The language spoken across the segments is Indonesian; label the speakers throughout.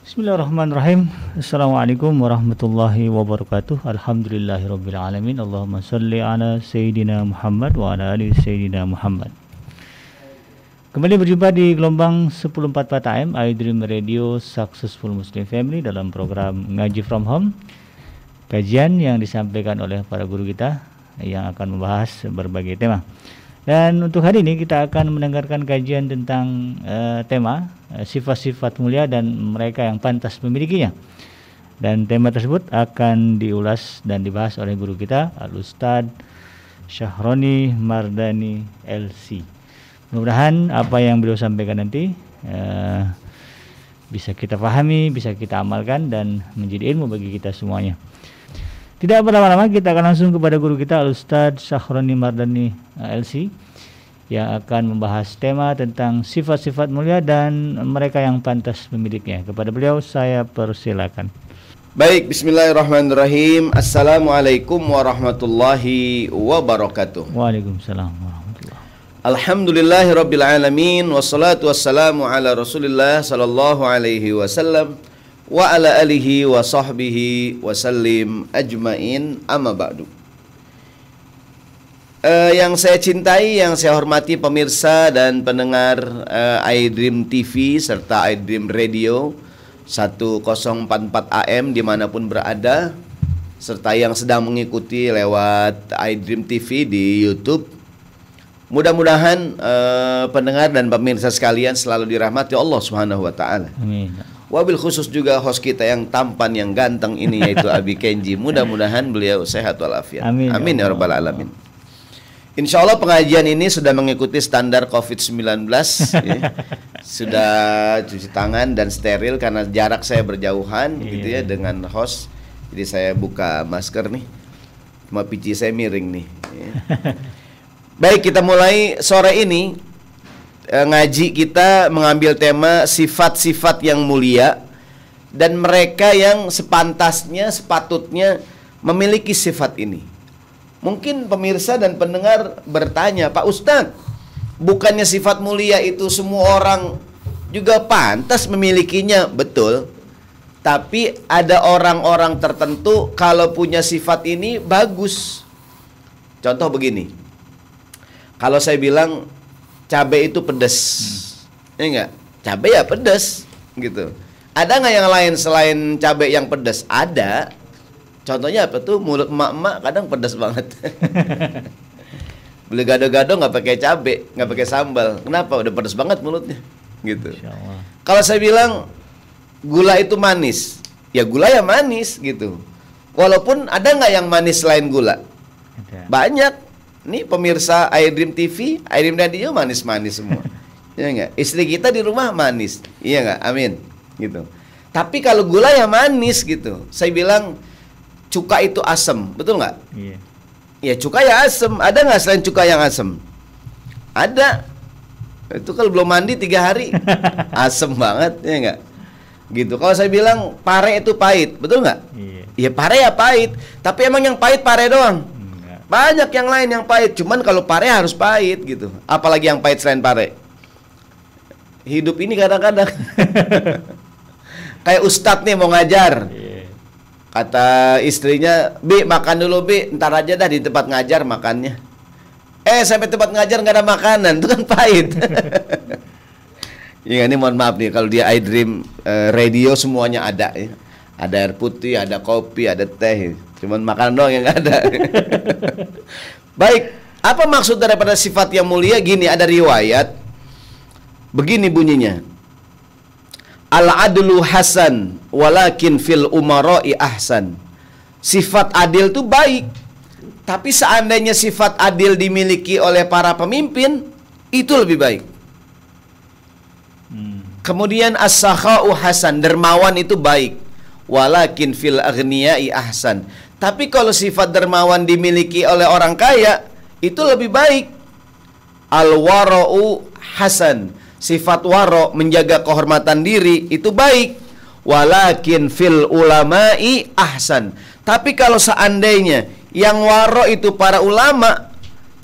Speaker 1: Bismillahirrahmanirrahim. Assalamualaikum warahmatullahi wabarakatuh. Alhamdulillahirabbil Allahumma salli ala sayyidina Muhammad wa ala ali sayyidina Muhammad. Kembali berjumpa di gelombang 1044 AM iDream Radio Successful Muslim Family dalam program Ngaji From Home. Kajian yang disampaikan oleh para guru kita yang akan membahas berbagai tema. Dan untuk hari ini kita akan mendengarkan kajian tentang uh, tema eh, sifat-sifat mulia dan mereka yang pantas memilikinya. Dan tema tersebut akan diulas dan dibahas oleh guru kita Al Ustad Syahroni Mardani LC. Mudah-mudahan apa yang beliau sampaikan nanti uh, bisa kita pahami, bisa kita amalkan dan menjadi ilmu bagi kita semuanya. Tidak berlama-lama kita akan langsung kepada guru kita Al Ustaz Syahroni Mardani eh, LC yang akan membahas tema tentang sifat-sifat mulia dan mereka yang pantas memilikinya. Kepada beliau saya persilakan.
Speaker 2: Baik, bismillahirrahmanirrahim. Assalamualaikum warahmatullahi wabarakatuh.
Speaker 1: Waalaikumsalam warahmatullahi
Speaker 2: Alhamdulillahirabbil alamin wassalatu wassalamu ala Rasulillah sallallahu alaihi wasallam wa ala alihi wa sahbihi sallim ajmain amma ba'du uh, yang saya cintai, yang saya hormati pemirsa dan pendengar uh, iDream TV serta iDream Radio 1044 AM di mana pun berada serta yang sedang mengikuti lewat iDream TV di YouTube. Mudah-mudahan uh, pendengar dan pemirsa sekalian selalu dirahmati Allah Subhanahu wa taala. Wabil khusus juga host kita yang tampan yang ganteng ini yaitu Abi Kenji. Mudah-mudahan beliau sehat walafiat. Amin. Amin ya rabbal alamin. Insya Allah pengajian ini sudah mengikuti standar COVID-19 ya. Sudah cuci tangan dan steril karena jarak saya berjauhan yeah. gitu ya dengan host. Jadi saya buka masker nih. Cuma pici saya miring nih. Ya. Baik kita mulai sore ini Eh, ngaji kita mengambil tema sifat-sifat yang mulia dan mereka yang sepantasnya sepatutnya memiliki sifat ini. Mungkin pemirsa dan pendengar bertanya, Pak Ustadz, bukannya sifat mulia itu semua orang juga pantas memilikinya, betul. Tapi ada orang-orang tertentu kalau punya sifat ini bagus. Contoh begini, kalau saya bilang cabai itu pedas. Hmm. Ya enggak? Cabai ya pedas gitu. Ada nggak yang lain selain cabai yang pedas? Ada. Contohnya apa tuh? Mulut emak-emak kadang pedas banget. Beli gado-gado nggak pakai cabai, nggak pakai sambal. Kenapa? Udah pedas banget mulutnya. Gitu. Kalau saya bilang gula itu manis, ya gula ya manis gitu. Walaupun ada nggak yang manis selain gula? Ada. Banyak Nih pemirsa iDream TV, iDream Radio manis-manis semua. Iya enggak? Istri kita di rumah manis. Iya enggak? Amin. Gitu. Tapi kalau gula ya manis gitu. Saya bilang cuka itu asam, betul nggak? Iya. Ya cuka ya asam. Ada nggak selain cuka yang asam? Ada. Itu kalau belum mandi tiga hari, asam banget, ya enggak? Gitu. Kalau saya bilang pare itu pahit, betul nggak? Iya. Ya pare ya pahit. Tapi emang yang pahit pare doang. Banyak yang lain yang pahit, cuman kalau pare harus pahit gitu. Apalagi yang pahit selain pare. Hidup ini kadang-kadang kayak ustadz nih mau ngajar. Iya. Kata istrinya, "Bi, makan dulu, Bi. Ntar aja dah di tempat ngajar makannya." Eh, sampai tempat ngajar nggak ada makanan, itu kan pahit. ya ini mohon maaf nih kalau di iDream uh, radio semuanya ada ya. Ada air putih, ada kopi, ada teh. Cuman makanan doang yang ada. Baik, apa maksud daripada sifat yang mulia? Gini, ada riwayat. Begini bunyinya. Al-adlu hasan walakin fil umara'i ahsan. Sifat adil itu baik. Tapi seandainya sifat adil dimiliki oleh para pemimpin, itu lebih baik. Hmm. Kemudian as-sakha'u hasan, dermawan itu baik. Walakin fil aghniyai ahsan. Tapi kalau sifat dermawan dimiliki oleh orang kaya, itu lebih baik. Al-wara'u hasan. Sifat waro menjaga kehormatan diri itu baik. Walakin fil ulama'i ahsan. Tapi kalau seandainya yang waro itu para ulama,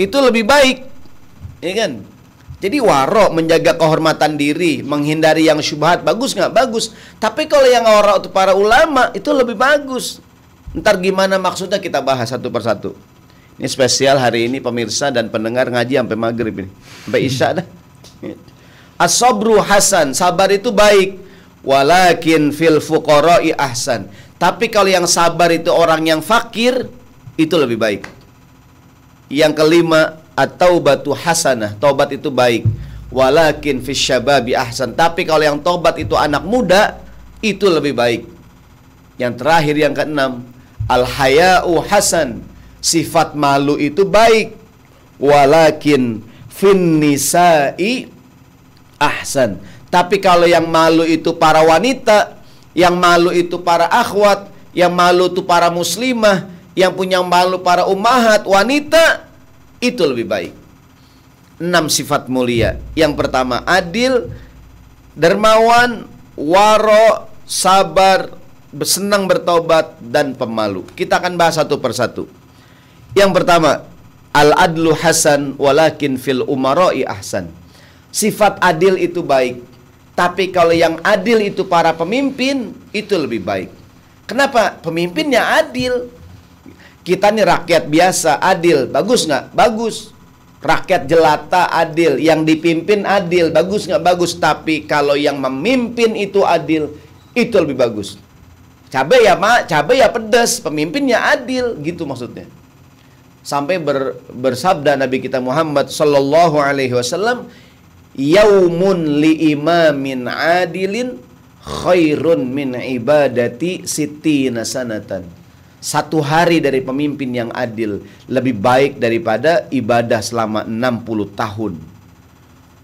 Speaker 2: itu lebih baik. Ya kan? Jadi warok menjaga kehormatan diri, menghindari yang syubhat, bagus nggak? Bagus. Tapi kalau yang warok itu para ulama itu lebih bagus. Ntar gimana maksudnya kita bahas satu persatu. Ini spesial hari ini pemirsa dan pendengar ngaji sampai maghrib ini, sampai isya dah. Asobru hasan, sabar itu baik. Walakin fil fuqara'i ahsan. Tapi kalau yang sabar itu orang yang fakir, itu lebih baik. Yang kelima, atau batu hasanah tobat itu baik walakin fis syababi ahsan tapi kalau yang tobat itu anak muda itu lebih baik yang terakhir yang keenam al haya'u hasan sifat malu itu baik walakin fin nisa'i ahsan tapi kalau yang malu itu para wanita yang malu itu para akhwat yang malu itu para muslimah yang punya malu para ummahat wanita itu lebih baik. Enam sifat mulia. Yang pertama adil, dermawan, waro, sabar, senang bertobat dan pemalu. Kita akan bahas satu persatu. Yang pertama, al-adlu hasan walakin fil umaroi ahsan. Sifat adil itu baik, tapi kalau yang adil itu para pemimpin itu lebih baik. Kenapa? Pemimpinnya adil, kita nih rakyat biasa, adil, bagus nggak? Bagus. Rakyat jelata adil, yang dipimpin adil, bagus nggak? Bagus. Tapi kalau yang memimpin itu adil, itu lebih bagus. Cabai ya mak, cabai ya pedas, pemimpinnya adil, gitu maksudnya. Sampai ber, bersabda Nabi kita Muhammad Sallallahu Alaihi Wasallam, Yaumun li imamin adilin khairun min ibadati sitina sanatan satu hari dari pemimpin yang adil lebih baik daripada ibadah selama 60 tahun.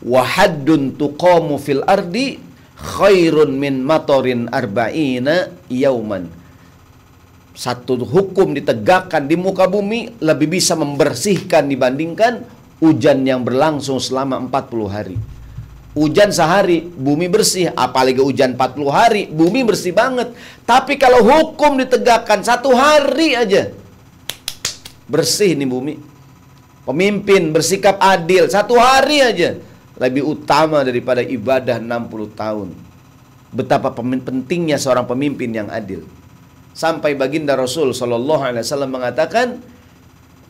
Speaker 2: Wahaddun tuqamu fil ardi khairun min matorin arba'ina yauman. Satu hukum ditegakkan di muka bumi lebih bisa membersihkan dibandingkan hujan yang berlangsung selama 40 hari. Hujan sehari, bumi bersih. Apalagi hujan 40 hari, bumi bersih banget. Tapi kalau hukum ditegakkan satu hari aja, bersih nih bumi. Pemimpin bersikap adil, satu hari aja. Lebih utama daripada ibadah 60 tahun. Betapa pentingnya seorang pemimpin yang adil. Sampai baginda Rasul Shallallahu Alaihi Wasallam mengatakan,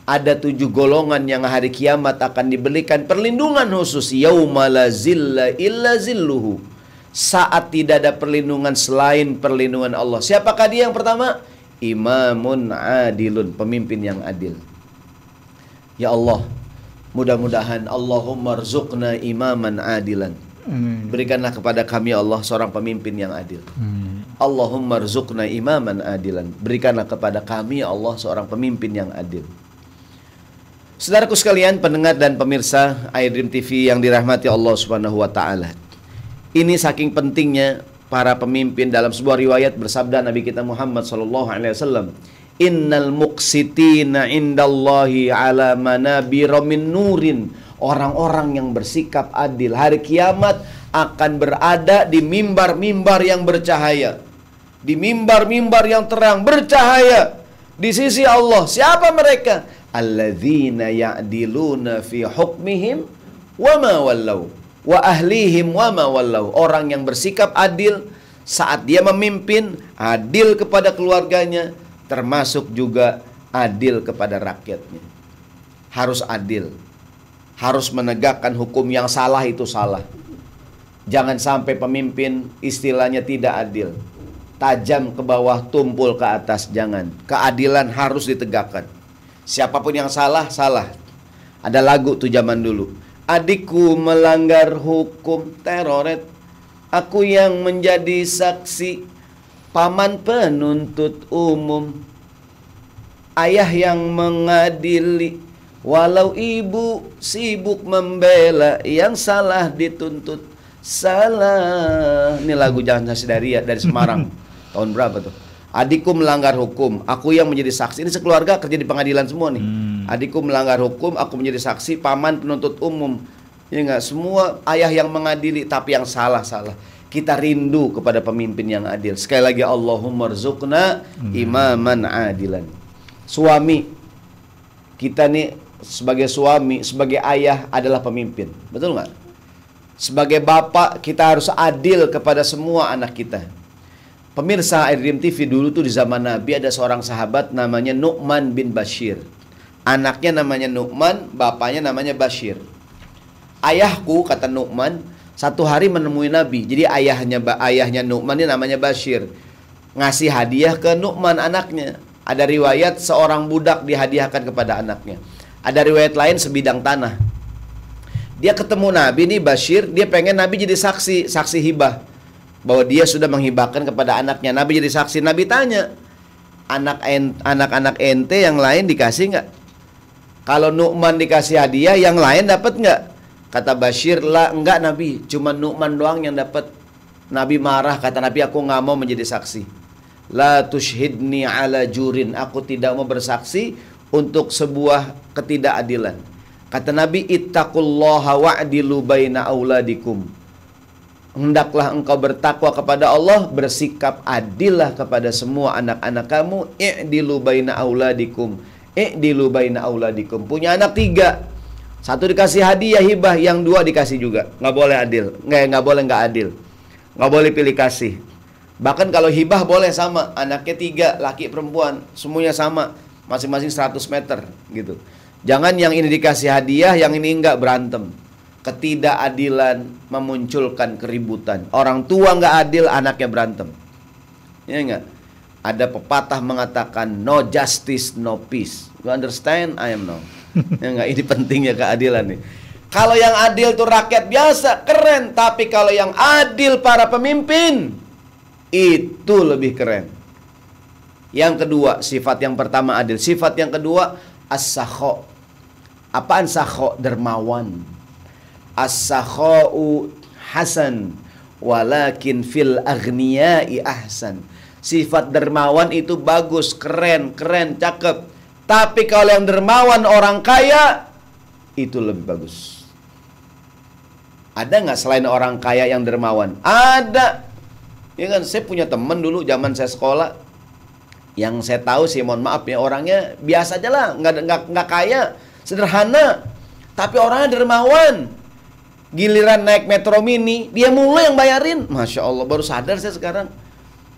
Speaker 2: ada tujuh golongan yang hari kiamat akan diberikan perlindungan khusus. Yaumala zilla illa zilluhu. Saat tidak ada perlindungan selain perlindungan Allah. Siapakah dia yang pertama? Imamun adilun pemimpin yang adil. Ya Allah mudah-mudahan Allahumma rzuqna imaman adilan Amin. berikanlah kepada kami ya Allah seorang pemimpin yang adil Amin. Allahumma rzuqna imaman adilan berikanlah kepada kami ya Allah seorang pemimpin yang adil Saudaraku sekalian, pendengar dan pemirsa iDream TV yang dirahmati Allah Subhanahu wa taala. Ini saking pentingnya para pemimpin dalam sebuah riwayat bersabda Nabi kita Muhammad sallallahu alaihi wasallam, "Innal muqsitina indallahi ala manabira min nurin." Orang-orang yang bersikap adil hari kiamat akan berada di mimbar-mimbar yang bercahaya. Di mimbar-mimbar yang terang bercahaya di sisi Allah. Siapa mereka? alladzina ya'diluna fi hukmihim wa ma wallau wa ahlihim wa ma wallau orang yang bersikap adil saat dia memimpin adil kepada keluarganya termasuk juga adil kepada rakyatnya harus adil harus menegakkan hukum yang salah itu salah jangan sampai pemimpin istilahnya tidak adil tajam ke bawah tumpul ke atas jangan keadilan harus ditegakkan Siapa pun yang salah, salah. Ada lagu tuh zaman dulu. Adikku melanggar hukum teroret. Aku yang menjadi saksi. Paman penuntut umum. Ayah yang mengadili. Walau ibu sibuk membela yang salah dituntut salah. Ini lagu Jangan Sasidari ya dari Semarang. Tahun berapa tuh? adikku melanggar hukum, aku yang menjadi saksi. Ini sekeluarga kerja di pengadilan semua nih. Hmm. Adikku melanggar hukum, aku menjadi saksi, paman penuntut umum. Ini enggak semua ayah yang mengadili tapi yang salah-salah. Kita rindu kepada pemimpin yang adil. Sekali lagi Allahumma rzuqna hmm. imaman adilan. Suami kita nih sebagai suami, sebagai ayah adalah pemimpin. Betul nggak? Sebagai bapak kita harus adil kepada semua anak kita. Pemirsa Airdream TV dulu tuh di zaman Nabi ada seorang sahabat namanya Nu'man bin Bashir. Anaknya namanya Nu'man, bapaknya namanya Bashir. Ayahku kata Nu'man satu hari menemui Nabi. Jadi ayahnya ayahnya Nu'man ini namanya Bashir. Ngasih hadiah ke Nu'man anaknya. Ada riwayat seorang budak dihadiahkan kepada anaknya. Ada riwayat lain sebidang tanah. Dia ketemu Nabi nih Bashir, dia pengen Nabi jadi saksi, saksi hibah bahwa dia sudah menghibahkan kepada anaknya. Nabi jadi saksi. Nabi tanya, anak anak-anak ente yang lain dikasih nggak? Kalau Nu'man dikasih hadiah, yang lain dapat nggak? Kata Bashir, lah enggak Nabi, cuma Nu'man doang yang dapat. Nabi marah, kata Nabi, aku nggak mau menjadi saksi. La tushhidni ala jurin, aku tidak mau bersaksi untuk sebuah ketidakadilan. Kata Nabi, ittaqullaha wa'dilu baina auladikum hendaklah engkau bertakwa kepada Allah, bersikap adillah kepada semua anak-anak kamu, i'dilu baina auladikum, i'dilu baina auladikum. Punya anak tiga, satu dikasih hadiah hibah, yang dua dikasih juga. Nggak boleh adil, nggak nggak boleh nggak adil, nggak boleh pilih kasih. Bahkan kalau hibah boleh sama, anaknya tiga, laki perempuan, semuanya sama, masing-masing 100 meter gitu. Jangan yang ini dikasih hadiah, yang ini enggak berantem ketidakadilan memunculkan keributan. Orang tua nggak adil, anaknya berantem. Ya enggak? Ada pepatah mengatakan no justice, no peace. You understand? I am no. ya enggak? Ini pentingnya keadilan nih. Kalau yang adil tuh rakyat biasa, keren. Tapi kalau yang adil para pemimpin, itu lebih keren. Yang kedua, sifat yang pertama adil. Sifat yang kedua, as-sakho. Apaan sakho? Dermawan as-sakha'u hasan walakin fil aghniyai ahsan. Sifat dermawan itu bagus, keren, keren, cakep. Tapi kalau yang dermawan orang kaya itu lebih bagus. Ada nggak selain orang kaya yang dermawan? Ada. Ya kan, saya punya temen dulu zaman saya sekolah. Yang saya tahu sih, mohon maaf ya, orangnya biasa aja lah, nggak nggak nggak kaya, sederhana. Tapi orangnya dermawan Giliran naik metro mini, dia mulai yang bayarin. Masya Allah, baru sadar saya sekarang.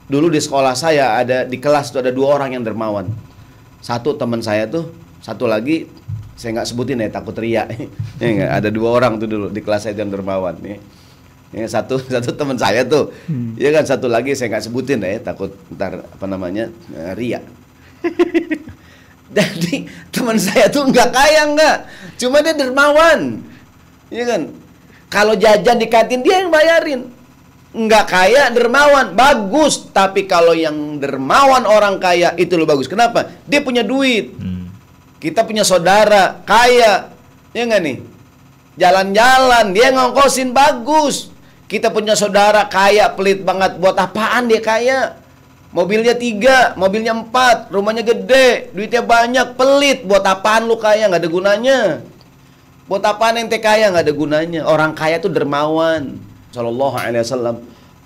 Speaker 2: Dulu di sekolah saya ada di kelas tuh ada dua orang yang dermawan. Satu teman saya tuh, satu lagi saya nggak sebutin ya takut ria. ya gak? Ada dua orang tuh dulu di kelas saya yang dermawan. Ya. Ya, satu satu teman saya tuh, hmm. ya kan satu lagi saya nggak sebutin ya takut ntar apa namanya uh, ria. Jadi teman saya tuh nggak kaya nggak, cuma dia dermawan, ya kan kalau jajan di kantin dia yang bayarin. Nggak kaya, dermawan, bagus. Tapi kalau yang dermawan orang kaya itu lo bagus. Kenapa? Dia punya duit. Hmm. Kita punya saudara kaya, ya nggak nih? Jalan-jalan, dia ngongkosin bagus. Kita punya saudara kaya, pelit banget. Buat apaan dia kaya? Mobilnya tiga, mobilnya empat, rumahnya gede, duitnya banyak, pelit. Buat apaan lu kaya? Nggak ada gunanya. Buat apa ente kaya nggak ada gunanya. Orang kaya tuh dermawan. Sallallahu alaihi wasallam.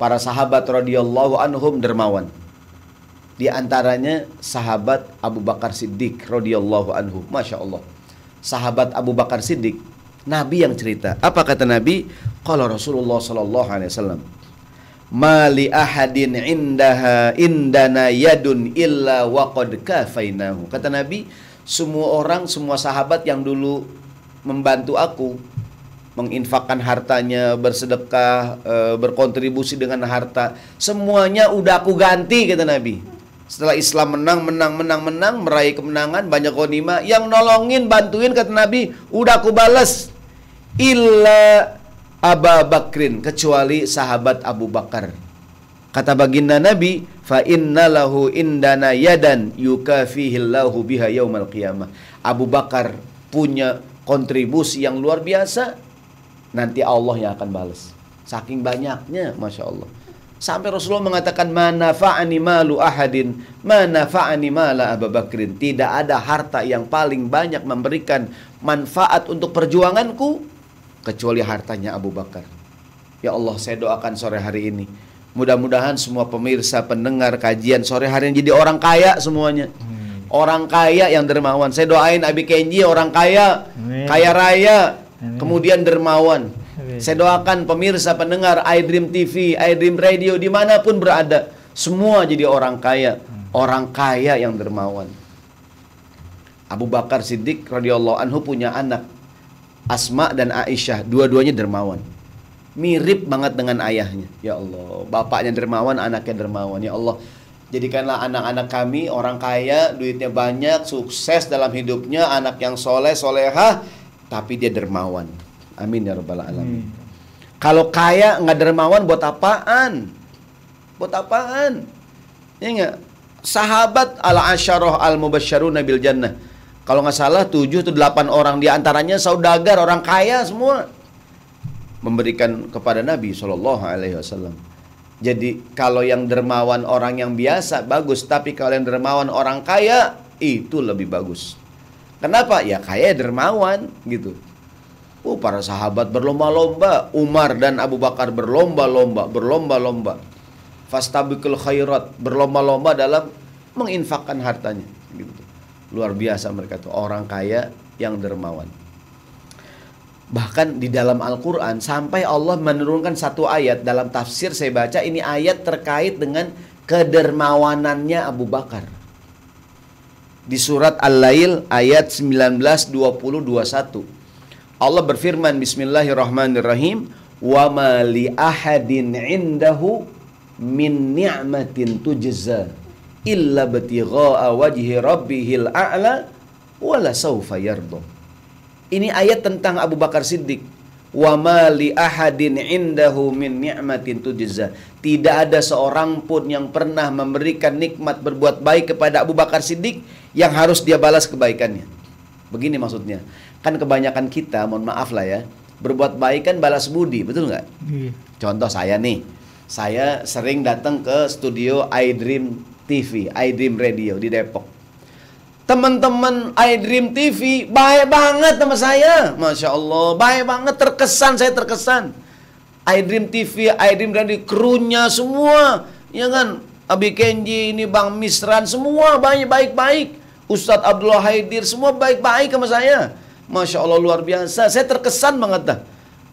Speaker 2: Para sahabat radhiyallahu anhum dermawan. Di antaranya sahabat Abu Bakar Siddiq radhiyallahu anhu. Masya Allah. Sahabat Abu Bakar Siddiq. Nabi yang cerita. Apa kata Nabi? Kalau Rasulullah sallallahu alaihi wasallam. Mali ahadin indaha indana yadun illa waqad kafainahu. Kata Nabi, semua orang, semua sahabat yang dulu membantu aku menginfakkan hartanya, bersedekah, e, berkontribusi dengan harta, semuanya udah aku ganti kata Nabi. Setelah Islam menang, menang, menang, menang, meraih kemenangan, banyak konima, yang nolongin, bantuin kata Nabi, udah aku balas. Illa Abu Bakrin, kecuali sahabat Abu Bakar. Kata baginda Nabi, fa inna lahu indana yadan yukafihillahu biha yaumal qiyamah. Abu Bakar punya kontribusi yang luar biasa, nanti Allah yang akan balas. Saking banyaknya, masya Allah. Sampai Rasulullah mengatakan mana fa'ani malu ahadin, mana fa'ani mala Abu Bakrin. Tidak ada harta yang paling banyak memberikan manfaat untuk perjuanganku kecuali hartanya Abu Bakar. Ya Allah, saya doakan sore hari ini. Mudah-mudahan semua pemirsa, pendengar kajian sore hari ini jadi orang kaya semuanya. Hmm Orang kaya yang dermawan. Saya doain Abi Kenji orang kaya, kaya raya,
Speaker 1: Amin.
Speaker 2: kemudian dermawan.
Speaker 1: Amin.
Speaker 2: Saya doakan pemirsa pendengar iDream TV, iDream Radio di mana pun berada, semua jadi orang kaya, orang kaya yang dermawan. Abu Bakar Siddiq radhiyallahu anhu punya anak Asma dan Aisyah, dua-duanya dermawan. Mirip banget dengan ayahnya. Ya Allah, bapaknya dermawan, anaknya dermawan. Ya Allah, jadikanlah anak-anak kami orang kaya, duitnya banyak, sukses dalam hidupnya, anak yang soleh, solehah, tapi dia dermawan. Amin ya rabbal alamin.
Speaker 1: Amin.
Speaker 2: Kalau kaya nggak dermawan buat apaan? Buat apaan? Ya nggak? Sahabat al asyarah al mubasyaruna bil jannah. Kalau nggak salah 7 atau 8 orang di antaranya saudagar orang kaya semua memberikan kepada Nabi Shallallahu alaihi wasallam. Jadi kalau yang dermawan orang yang biasa bagus, tapi kalau yang dermawan orang kaya itu lebih bagus. Kenapa? Ya kaya dermawan gitu. Oh, para sahabat berlomba-lomba, Umar dan Abu Bakar berlomba-lomba, berlomba-lomba. Fastabikul khairat, berlomba-lomba dalam menginfakkan hartanya gitu. Luar biasa mereka tuh orang kaya yang dermawan. Bahkan di dalam Al-Qur'an sampai Allah menurunkan satu ayat dalam tafsir saya baca ini ayat terkait dengan kedermawanannya Abu Bakar. Di surat Al-Lail ayat 19 20 21. Allah berfirman Bismillahirrahmanirrahim wa ma li ahadin indahu min ni'matin tujza illa batigha'a wajhi rabbihil a'la wala saufa yarda. Ini ayat tentang Abu Bakar Siddiq. Wa ma li ahadin indahu min ni'matin tujza. Tidak ada seorang pun yang pernah memberikan nikmat berbuat baik kepada Abu Bakar Siddiq yang harus dia balas kebaikannya. Begini maksudnya. Kan kebanyakan kita, mohon maaf lah ya, berbuat baik kan balas budi, betul nggak?
Speaker 1: Iya.
Speaker 2: Contoh saya nih, saya sering datang ke studio iDream TV, iDream Radio di Depok. Teman-teman iDream TV baik banget sama saya, masya Allah, baik banget, terkesan saya terkesan. iDream TV, iDream Radio, krunya semua, ya kan? Abi Kenji, ini Bang Misran, semua baik baik baik. Ustadz Abdullah Haidir, semua baik baik sama saya. Masya Allah luar biasa, saya terkesan banget dah.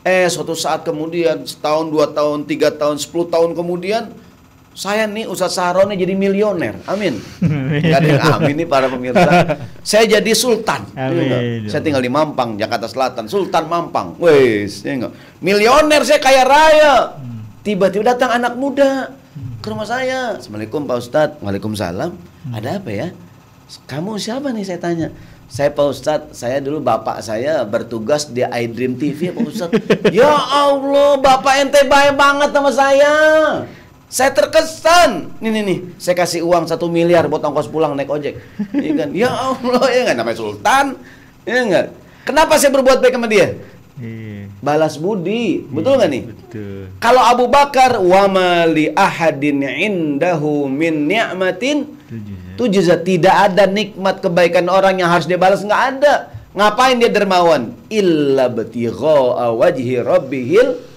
Speaker 2: Eh suatu saat kemudian setahun, dua tahun, tiga tahun, sepuluh tahun kemudian saya nih Ustadz Saron nih jadi milioner. Amin. Gak ada yang amin nih para pemirsa. Saya jadi sultan.
Speaker 1: Amin.
Speaker 2: Iya nggak? Saya tinggal di Mampang, Jakarta Selatan. Sultan Mampang. Wes, ya nggak? Milioner saya kaya raya. Tiba-tiba datang anak muda ke rumah saya. Assalamualaikum Pak Ustadz. Waalaikumsalam. Ada apa ya? Kamu siapa nih saya tanya. Saya Pak Ustadz, saya dulu bapak saya bertugas di iDream TV Pak Ustadz. ya Allah, bapak ente baik banget sama saya. Saya terkesan. Nih nih nih, saya kasih uang satu miliar buat ongkos pulang naik ojek. Iya kan? Ya Allah, ya nggak namanya Sultan. Ya nggak? Kenapa saya berbuat baik sama dia?
Speaker 1: Iya.
Speaker 2: Balas budi, betul nggak nih?
Speaker 1: Betul.
Speaker 2: Kalau Abu Bakar wa li ahadin indahu min ni'matin
Speaker 1: Tujuh.
Speaker 2: tujza tidak ada nikmat kebaikan orang yang harus dia balas nggak ada. Ngapain dia dermawan? Illa batigha wajhi rabbihil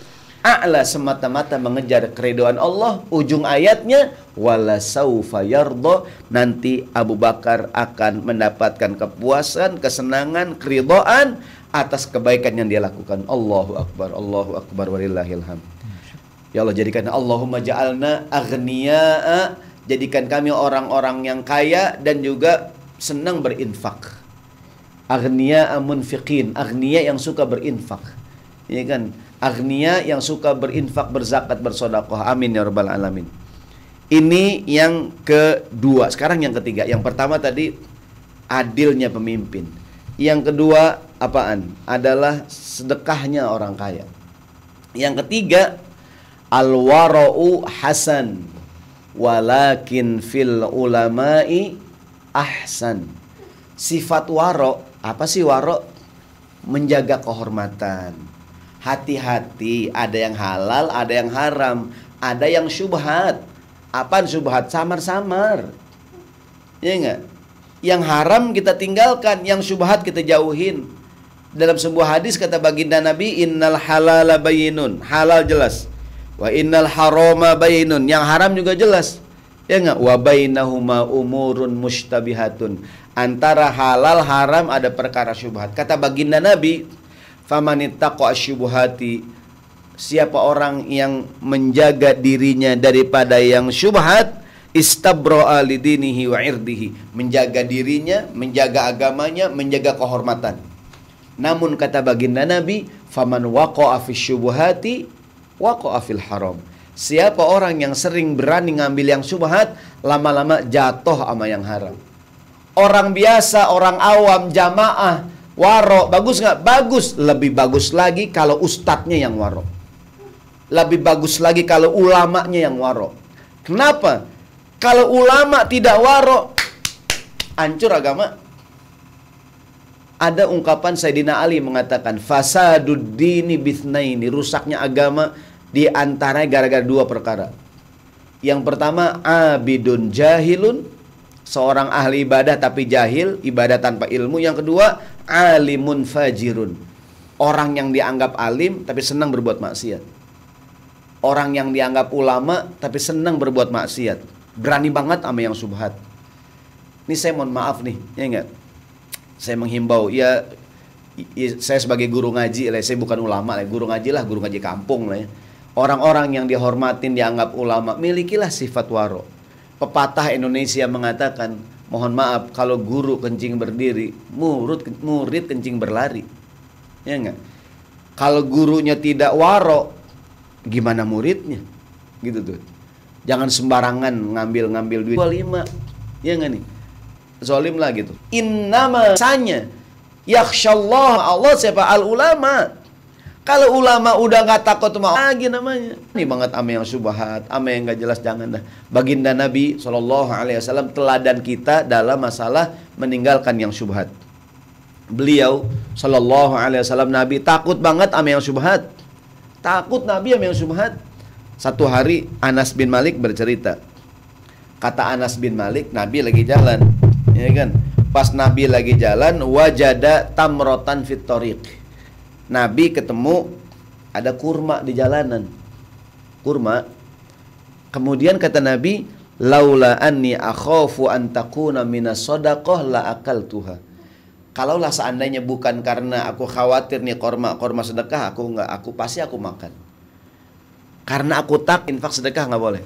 Speaker 2: a'la semata-mata mengejar keridoan Allah. Ujung ayatnya wala saufa yarda nanti Abu Bakar akan mendapatkan kepuasan, kesenangan, keridhaan atas kebaikan yang dia lakukan. Allahu akbar, Allahu akbar walillahil hamd. Ya Allah jadikan Allahumma ja'alna aghniya'a jadikan kami orang-orang yang kaya dan juga senang berinfak. Aghniya'a munfiqin, aghniya yang suka berinfak. Ya kan? Aghniya yang suka berinfak, berzakat, bersedekah. Amin ya rabbal alamin. Ini yang kedua. Sekarang yang ketiga. Yang pertama tadi adilnya pemimpin. Yang kedua apaan? Adalah sedekahnya orang kaya. Yang ketiga al-wara'u hasan walakin fil ulama'i ahsan. Sifat waro, apa sih waro? Menjaga kehormatan. Hati-hati, ada yang halal, ada yang haram, ada yang syubhat. Apaan syubhat? Samar-samar. Ya enggak? Yang haram kita tinggalkan, yang syubhat kita jauhin. Dalam sebuah hadis kata baginda Nabi, "Innal halala bayinun." Halal jelas. Wa innal harama bayinun. Yang haram juga jelas. Ya enggak? Wa bainahuma umurun mushtabihatun. Antara halal haram ada perkara syubhat. Kata baginda Nabi, famanittaqa asyubuhati siapa orang yang menjaga dirinya daripada yang syubhat istabro'a lidinihi wa irdihi. Menjaga dirinya menjaga agamanya menjaga kehormatan. Namun kata baginda Nabi faman waqa'a fi syubuhati waqa'a fil haram. Siapa orang yang sering berani ngambil yang subhat, lama-lama jatuh sama yang haram. Orang biasa, orang awam, jamaah, waro, bagus nggak? Bagus. Lebih bagus lagi kalau ustadznya yang waro. Lebih bagus lagi kalau ulamanya yang waro. Kenapa? Kalau ulama tidak waro, hancur agama. Ada ungkapan Sayyidina Ali mengatakan fasadud dini bithnaini, rusaknya agama di antara gara-gara dua perkara. Yang pertama abidun jahilun, seorang ahli ibadah tapi jahil, ibadah tanpa ilmu. Yang kedua alimun fajirun, orang yang dianggap alim tapi senang berbuat maksiat. Orang yang dianggap ulama tapi senang berbuat maksiat. Berani banget sama yang subhat. Ini saya mohon maaf nih, ya enggak? Saya menghimbau, ya, ya saya sebagai guru ngaji lah, saya bukan ulama lah, guru ngaji lah, guru ngaji kampung lah ya Orang-orang yang dihormatin dianggap ulama milikilah sifat waro. Pepatah Indonesia mengatakan, mohon maaf kalau guru kencing berdiri, murid murid kencing berlari. Ya enggak? Kalau gurunya tidak waro, gimana muridnya? Gitu tuh. Jangan sembarangan ngambil-ngambil duit. Lima. Ya enggak nih? Zolim lah gitu. Innama sanya yakhsyallah Allah siapa al ulama kalau ulama udah nggak takut mau lagi namanya. Ini banget ame yang subhat, ame yang nggak jelas jangan dah. Baginda Nabi Shallallahu Alaihi Wasallam teladan kita dalam masalah meninggalkan yang subhat. Beliau Shallallahu Alaihi Wasallam Nabi takut banget ame yang subhat. Takut Nabi ame yang subhat. Satu hari Anas bin Malik bercerita. Kata Anas bin Malik, Nabi lagi jalan, ya kan? Pas Nabi lagi jalan, wajada tamrotan fitoriq Nabi ketemu ada kurma di jalanan. Kurma. Kemudian kata Nabi, "Laula anni akhafu an takuna minas sadaqah la akaltuha." Kalaulah seandainya bukan karena aku khawatir nih korma korma sedekah, aku nggak aku pasti aku makan. Karena aku tak infak sedekah nggak boleh.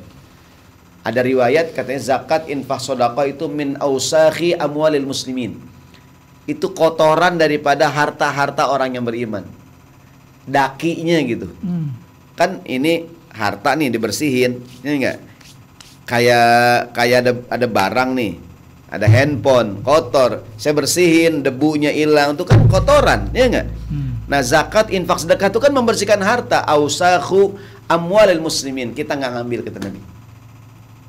Speaker 2: Ada riwayat katanya zakat infak sedekah itu min ausakhi amwalil muslimin itu kotoran daripada harta-harta orang yang beriman. Dakinya gitu. Hmm. Kan ini harta nih dibersihin, ini enggak? Kayak kayak ada ada barang nih. Ada handphone kotor, saya bersihin, debunya hilang, itu kan kotoran, ya enggak? Hmm. Nah, zakat infak sedekah itu kan membersihkan harta, ausahu amwalil muslimin. Kita nggak ngambil kata Nabi.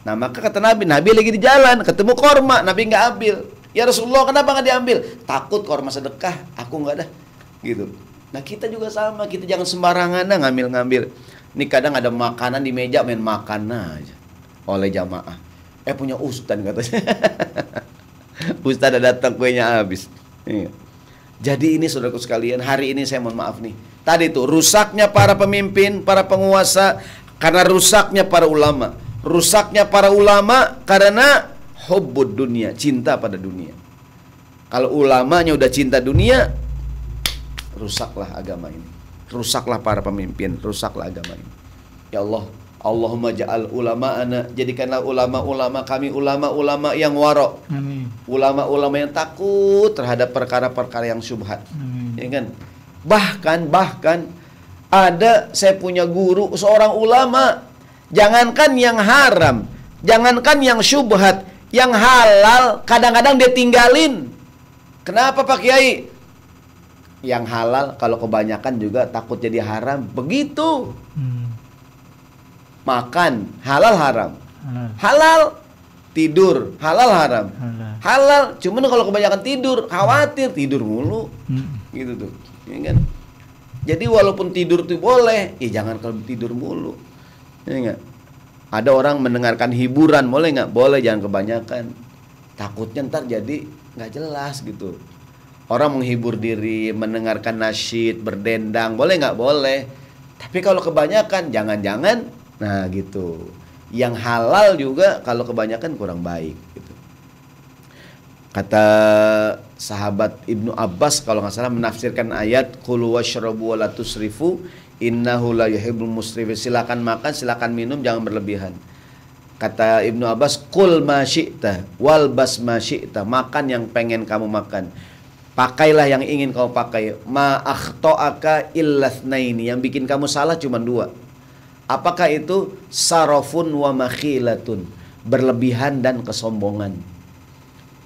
Speaker 2: Nah, maka kata Nabi, Nabi lagi di jalan, ketemu korma, Nabi nggak ambil. Ya Rasulullah kenapa nggak diambil? Takut korma sedekah, aku nggak ada. Gitu. Nah kita juga sama, kita jangan sembarangan nah, ngambil-ngambil. Ini kadang ada makanan di meja main makan aja oleh jamaah. Eh punya ustad katanya. ustad ada datang kuenya habis. Iya. Jadi ini saudaraku sekalian, hari ini saya mohon maaf nih. Tadi itu rusaknya para pemimpin, para penguasa karena rusaknya para ulama. Rusaknya para ulama karena hubbud dunia, cinta pada dunia. Kalau ulamanya udah cinta dunia, rusaklah agama ini. Rusaklah para pemimpin, rusaklah agama ini. Ya Allah, Allahumma ja'al ulama ana jadikanlah ulama-ulama kami ulama-ulama yang warok. Ulama-ulama yang takut terhadap perkara-perkara yang syubhat. Ya kan? Bahkan bahkan ada saya punya guru seorang ulama jangankan yang haram, jangankan yang syubhat, yang halal kadang-kadang dia tinggalin. Kenapa Pak Kiai? Yang halal kalau kebanyakan juga takut jadi haram. Begitu. Hmm. Makan halal haram. Halal. halal tidur halal haram. Halal. halal cuman kalau kebanyakan tidur khawatir tidur mulu. Hmm. Gitu tuh. Ya kan? Jadi walaupun tidur tuh boleh, ya jangan kalau tidur mulu. Ya enggak? Ada orang mendengarkan hiburan, boleh nggak? Boleh, jangan kebanyakan. Takutnya ntar jadi nggak jelas gitu. Orang menghibur diri, mendengarkan nasyid, berdendang, boleh nggak? Boleh. Tapi kalau kebanyakan, jangan-jangan, nah gitu. Yang halal juga kalau kebanyakan kurang baik gitu. Kata sahabat Ibnu Abbas kalau nggak salah menafsirkan ayat kulu washrabu wa la tusrifu innahu la yuhibbul musrifin. Silakan makan, silakan minum, jangan berlebihan. Kata Ibnu Abbas, kul ma syi'ta wal bas ma syi'ta. Makan yang pengen kamu makan. Pakailah yang ingin kamu pakai. Ma akhto'aka illathnaini. Yang bikin kamu salah cuma dua Apakah itu sarofun wa makhilatun, berlebihan dan kesombongan.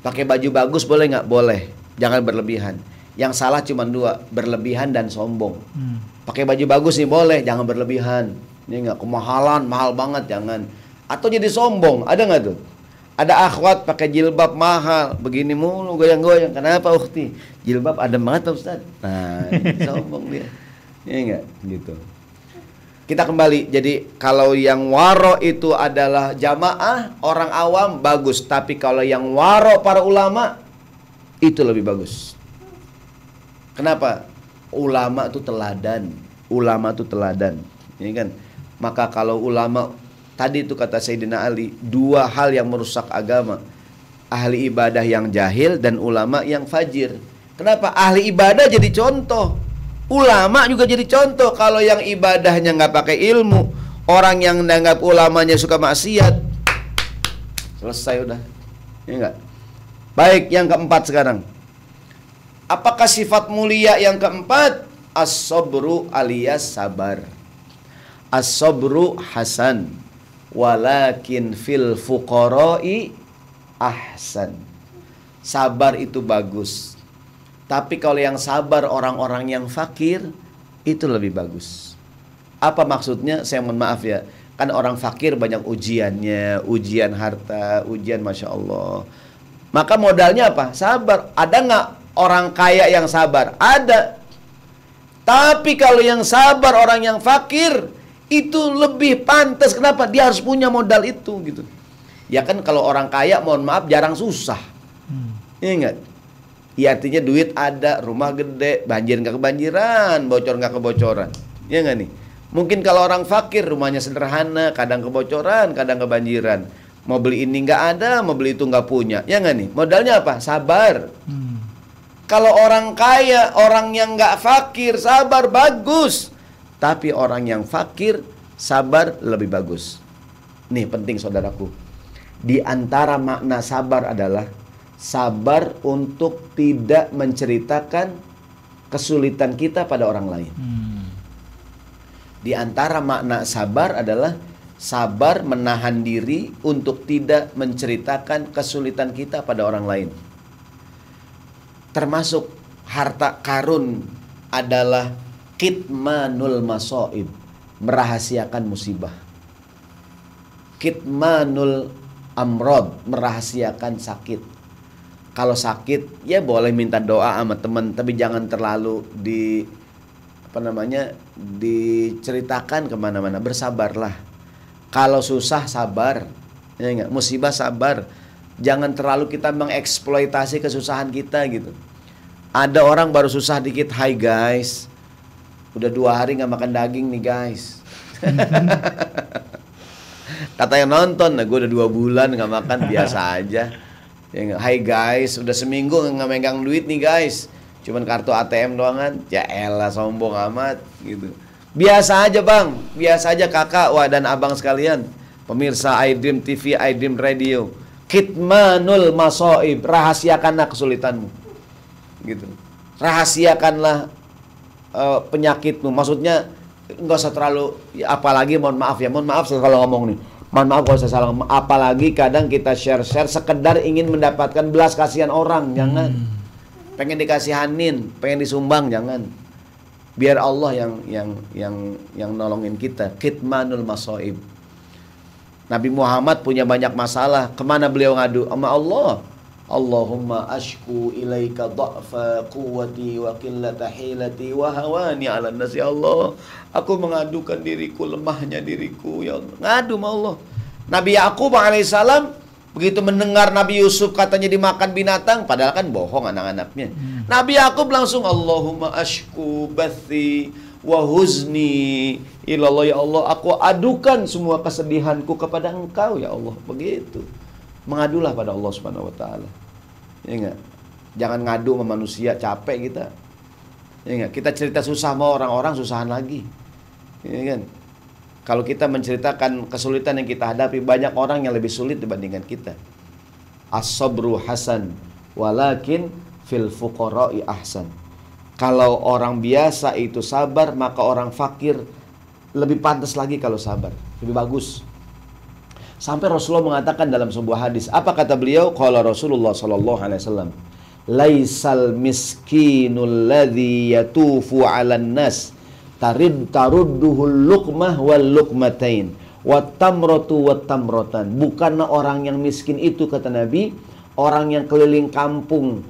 Speaker 2: Pakai baju bagus boleh nggak? Boleh, jangan berlebihan. Yang salah cuma dua, berlebihan dan sombong. Hmm. Pakai baju bagus nih boleh, jangan berlebihan. Ini nggak kemahalan, mahal banget, jangan. Atau jadi sombong, ada nggak tuh? Ada akhwat pakai jilbab mahal, begini mulu goyang-goyang. Kenapa ukti? Jilbab ada banget Ustaz. Nah, sombong dia. Iya enggak? Gitu. Kita kembali. Jadi kalau yang waro itu adalah jamaah orang awam bagus, tapi kalau yang waro para ulama itu lebih bagus. Kenapa? Ulama itu teladan. Ulama itu teladan. Ini kan. Maka kalau ulama tadi itu kata Sayyidina Ali, dua hal yang merusak agama. Ahli ibadah yang jahil dan ulama yang fajir. Kenapa? Ahli ibadah jadi contoh Ulama juga jadi contoh kalau yang ibadahnya nggak pakai ilmu, orang yang menganggap ulamanya suka maksiat, selesai udah, ya enggak. Baik, yang keempat sekarang. Apakah sifat mulia yang keempat? As-sabru alias sabar. As-sabru hasan. Walakin fil fuqara'i ahsan. Sabar itu bagus tapi kalau yang sabar orang-orang yang fakir itu lebih bagus. Apa maksudnya? Saya mohon maaf ya. Kan orang fakir banyak ujiannya, ujian harta, ujian masya Allah. Maka modalnya apa? Sabar. Ada nggak orang kaya yang sabar? Ada. Tapi kalau yang sabar orang yang fakir itu lebih pantas. Kenapa? Dia harus punya modal itu gitu. Ya kan kalau orang kaya mohon maaf jarang susah. Hmm. Ingat. Ya artinya duit ada, rumah gede, banjir nggak kebanjiran, bocor nggak kebocoran. Ya nggak nih? Mungkin kalau orang fakir rumahnya sederhana, kadang kebocoran, kadang kebanjiran. Mau beli ini nggak ada, mau beli itu nggak punya. Ya nggak nih? Modalnya apa? Sabar. Hmm. Kalau orang kaya, orang yang nggak fakir, sabar bagus. Tapi orang yang fakir, sabar lebih bagus. Nih penting saudaraku. Di antara makna sabar adalah sabar untuk tidak menceritakan kesulitan kita pada orang lain. Hmm. Di antara makna sabar adalah sabar menahan diri untuk tidak menceritakan kesulitan kita pada orang lain. Termasuk harta karun adalah kitmanul masoib, merahasiakan musibah. Kitmanul amrod, merahasiakan sakit. Kalau sakit ya boleh minta doa sama teman tapi jangan terlalu di apa namanya diceritakan ke mana-mana. Bersabarlah. Kalau susah sabar. Ya enggak musibah sabar jangan terlalu kita mengeksploitasi kesusahan kita gitu ada orang baru susah dikit hai guys udah dua hari nggak makan daging nih guys kata yang nonton nah gue udah dua bulan nggak makan biasa aja Hai guys, udah seminggu nggak megang duit nih guys. Cuman kartu ATM doang kan. Ya elah sombong amat gitu. Biasa aja bang, biasa aja kakak, wah dan abang sekalian. Pemirsa iDream TV, iDream Radio. Kitmanul masoib, rahasiakanlah kesulitanmu. Gitu. Rahasiakanlah uh, penyakitmu. Maksudnya nggak usah terlalu, ya, apalagi mohon maaf ya, mohon maaf kalau ngomong nih Mohon maaf kalau saya salah. Apalagi kadang kita share-share sekedar ingin mendapatkan belas kasihan orang, jangan. Hmm. Pengen dikasihanin, pengen disumbang, jangan. Biar Allah yang yang yang yang nolongin kita. Kitmanul masoib. Nabi Muhammad punya banyak masalah. Ke mana beliau ngadu? Sama Allah. Allahumma ashku ilaika dha'fa quwwati wa qillata hilati wa hawani ala nasi Allah. Aku mengadukan diriku lemahnya diriku ya Allah. Ngadu sama Allah. Nabi Yakub alaihissalam begitu mendengar Nabi Yusuf katanya dimakan binatang padahal kan bohong anak-anaknya. Hmm. Nabi Yakub langsung Allahumma ashku bathi wa huzni ilallah ya Allah aku adukan semua kesedihanku kepada engkau ya Allah. Begitu. Mengadulah pada Allah Subhanahu wa taala. Ya enggak? Jangan ngadu sama manusia capek kita. Ya enggak? Kita cerita susah sama orang-orang susahan lagi. Ya kan? Kalau kita menceritakan kesulitan yang kita hadapi banyak orang yang lebih sulit dibandingkan kita. As-sabru hasan walakin fil fuqara'i ahsan kalau orang biasa itu sabar, maka orang fakir lebih pantas lagi kalau sabar, lebih bagus. Sampai Rasulullah mengatakan dalam sebuah hadis, apa kata beliau? Kalau Rasulullah sallallahu alaihi wasallam, "Laisal miskinul ladzi yatufu 'alan nas tarid tarudduhul luqmah wal luqmatain wa tamratu wa tamrotan." Bukanlah orang yang miskin itu kata Nabi, orang yang keliling kampung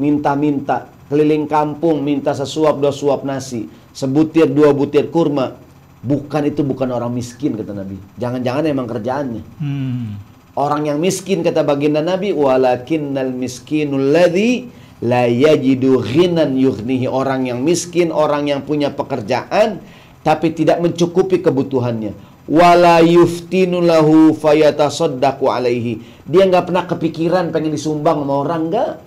Speaker 2: minta-minta keliling kampung minta sesuap dua suap nasi, sebutir dua butir kurma. Bukan itu bukan orang miskin kata Nabi. Jangan-jangan emang kerjaannya. Hmm. Orang yang miskin kata baginda Nabi, walakinnal miskinul ladzi la yajidu ghinan yughnihi. Orang yang miskin, orang yang punya pekerjaan tapi tidak mencukupi kebutuhannya. Wala yuftinu lahu fayatasaddaqu alaihi. Dia nggak pernah kepikiran pengen disumbang sama orang enggak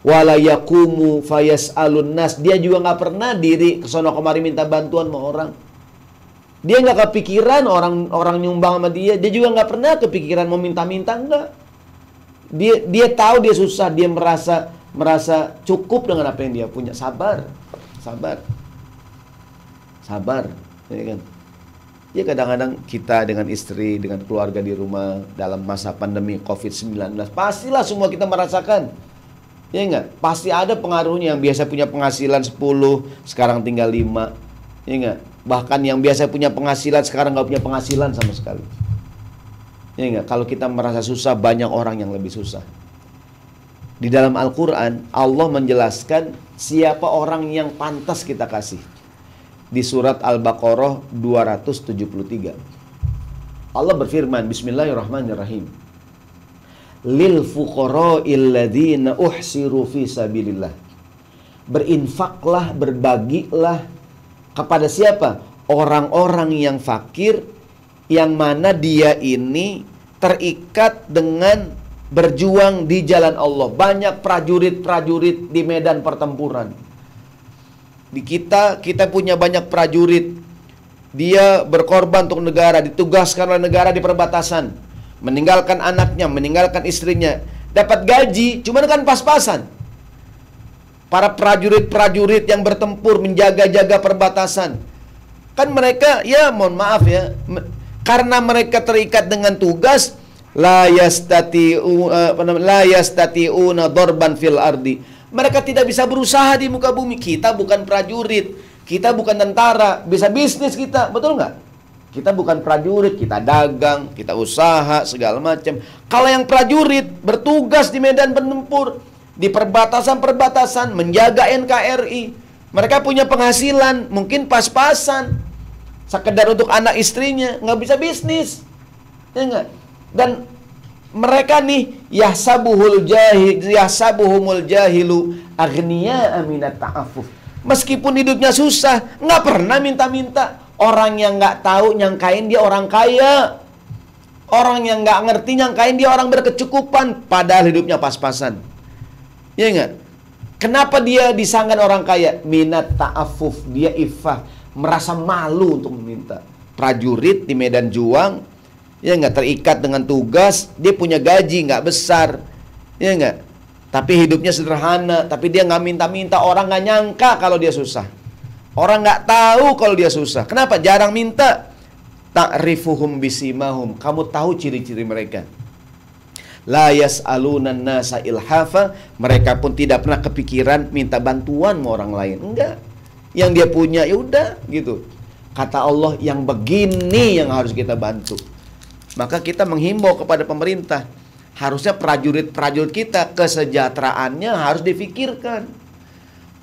Speaker 2: wala yakumu fayas alun nas. Dia juga nggak pernah diri kesono kemari minta bantuan sama orang. Dia nggak kepikiran orang orang nyumbang sama dia. Dia juga nggak pernah kepikiran mau minta-minta enggak dia dia tahu dia susah. Dia merasa merasa cukup dengan apa yang dia punya. Sabar. Sabar. Sabar. Ya kan? Ya kadang-kadang kita dengan istri dengan keluarga di rumah dalam masa pandemi covid-19 pastilah semua kita merasakan Ya enggak? Pasti ada pengaruhnya yang biasa punya penghasilan 10, sekarang tinggal 5. Ya enggak? Bahkan yang biasa punya penghasilan sekarang nggak punya penghasilan sama sekali. Ya enggak? Kalau kita merasa susah, banyak orang yang lebih susah. Di dalam Al-Quran, Allah menjelaskan siapa orang yang pantas kita kasih. Di surat Al-Baqarah 273. Allah berfirman, Bismillahirrahmanirrahim lil fuqara'il ladzina uhsiru fi sabilillah. Berinfaklah, berbagilah kepada siapa? Orang-orang yang fakir yang mana dia ini terikat dengan berjuang di jalan Allah. Banyak prajurit-prajurit di medan pertempuran. Di kita, kita punya banyak prajurit. Dia berkorban untuk negara, ditugaskan oleh negara di perbatasan meninggalkan anaknya, meninggalkan istrinya, dapat gaji, cuma kan pas-pasan. Para prajurit-prajurit yang bertempur menjaga-jaga perbatasan. Kan mereka ya mohon maaf ya, karena mereka terikat dengan tugas la yastati'u uh, la darban fil ardi. Mereka tidak bisa berusaha di muka bumi. Kita bukan prajurit, kita bukan tentara, bisa bisnis kita, betul nggak? Kita bukan prajurit, kita dagang, kita usaha, segala macam. Kalau yang prajurit bertugas di medan penempur, di perbatasan-perbatasan, menjaga NKRI, mereka punya penghasilan, mungkin pas-pasan. Sekedar untuk anak istrinya, nggak bisa bisnis. Ya enggak? Dan mereka nih yahsabuhul jahil yahsabuhumul jahilu agniya aminat ta'afuf. Meskipun hidupnya susah, nggak pernah minta-minta. Orang yang nggak tahu nyangkain dia orang kaya. Orang yang nggak ngerti nyangkain dia orang berkecukupan. Padahal hidupnya pas-pasan. Ya nggak? Kenapa dia disangkan orang kaya? Minat ta'afuf. Dia ifah. Merasa malu untuk meminta. Prajurit di medan juang. Ya nggak terikat dengan tugas. Dia punya gaji nggak besar. Ya nggak? Tapi hidupnya sederhana. Tapi dia nggak minta-minta. Orang nggak nyangka kalau dia susah. Orang nggak tahu kalau dia susah. Kenapa? Jarang minta. Ta'rifuhum bisimahum. Kamu tahu ciri-ciri mereka. La yas'alunan nasa ilhafa. Mereka pun tidak pernah kepikiran minta bantuan sama orang lain. Enggak. Yang dia punya ya udah gitu. Kata Allah yang begini yang harus kita bantu. Maka kita menghimbau kepada pemerintah. Harusnya prajurit-prajurit kita kesejahteraannya harus difikirkan.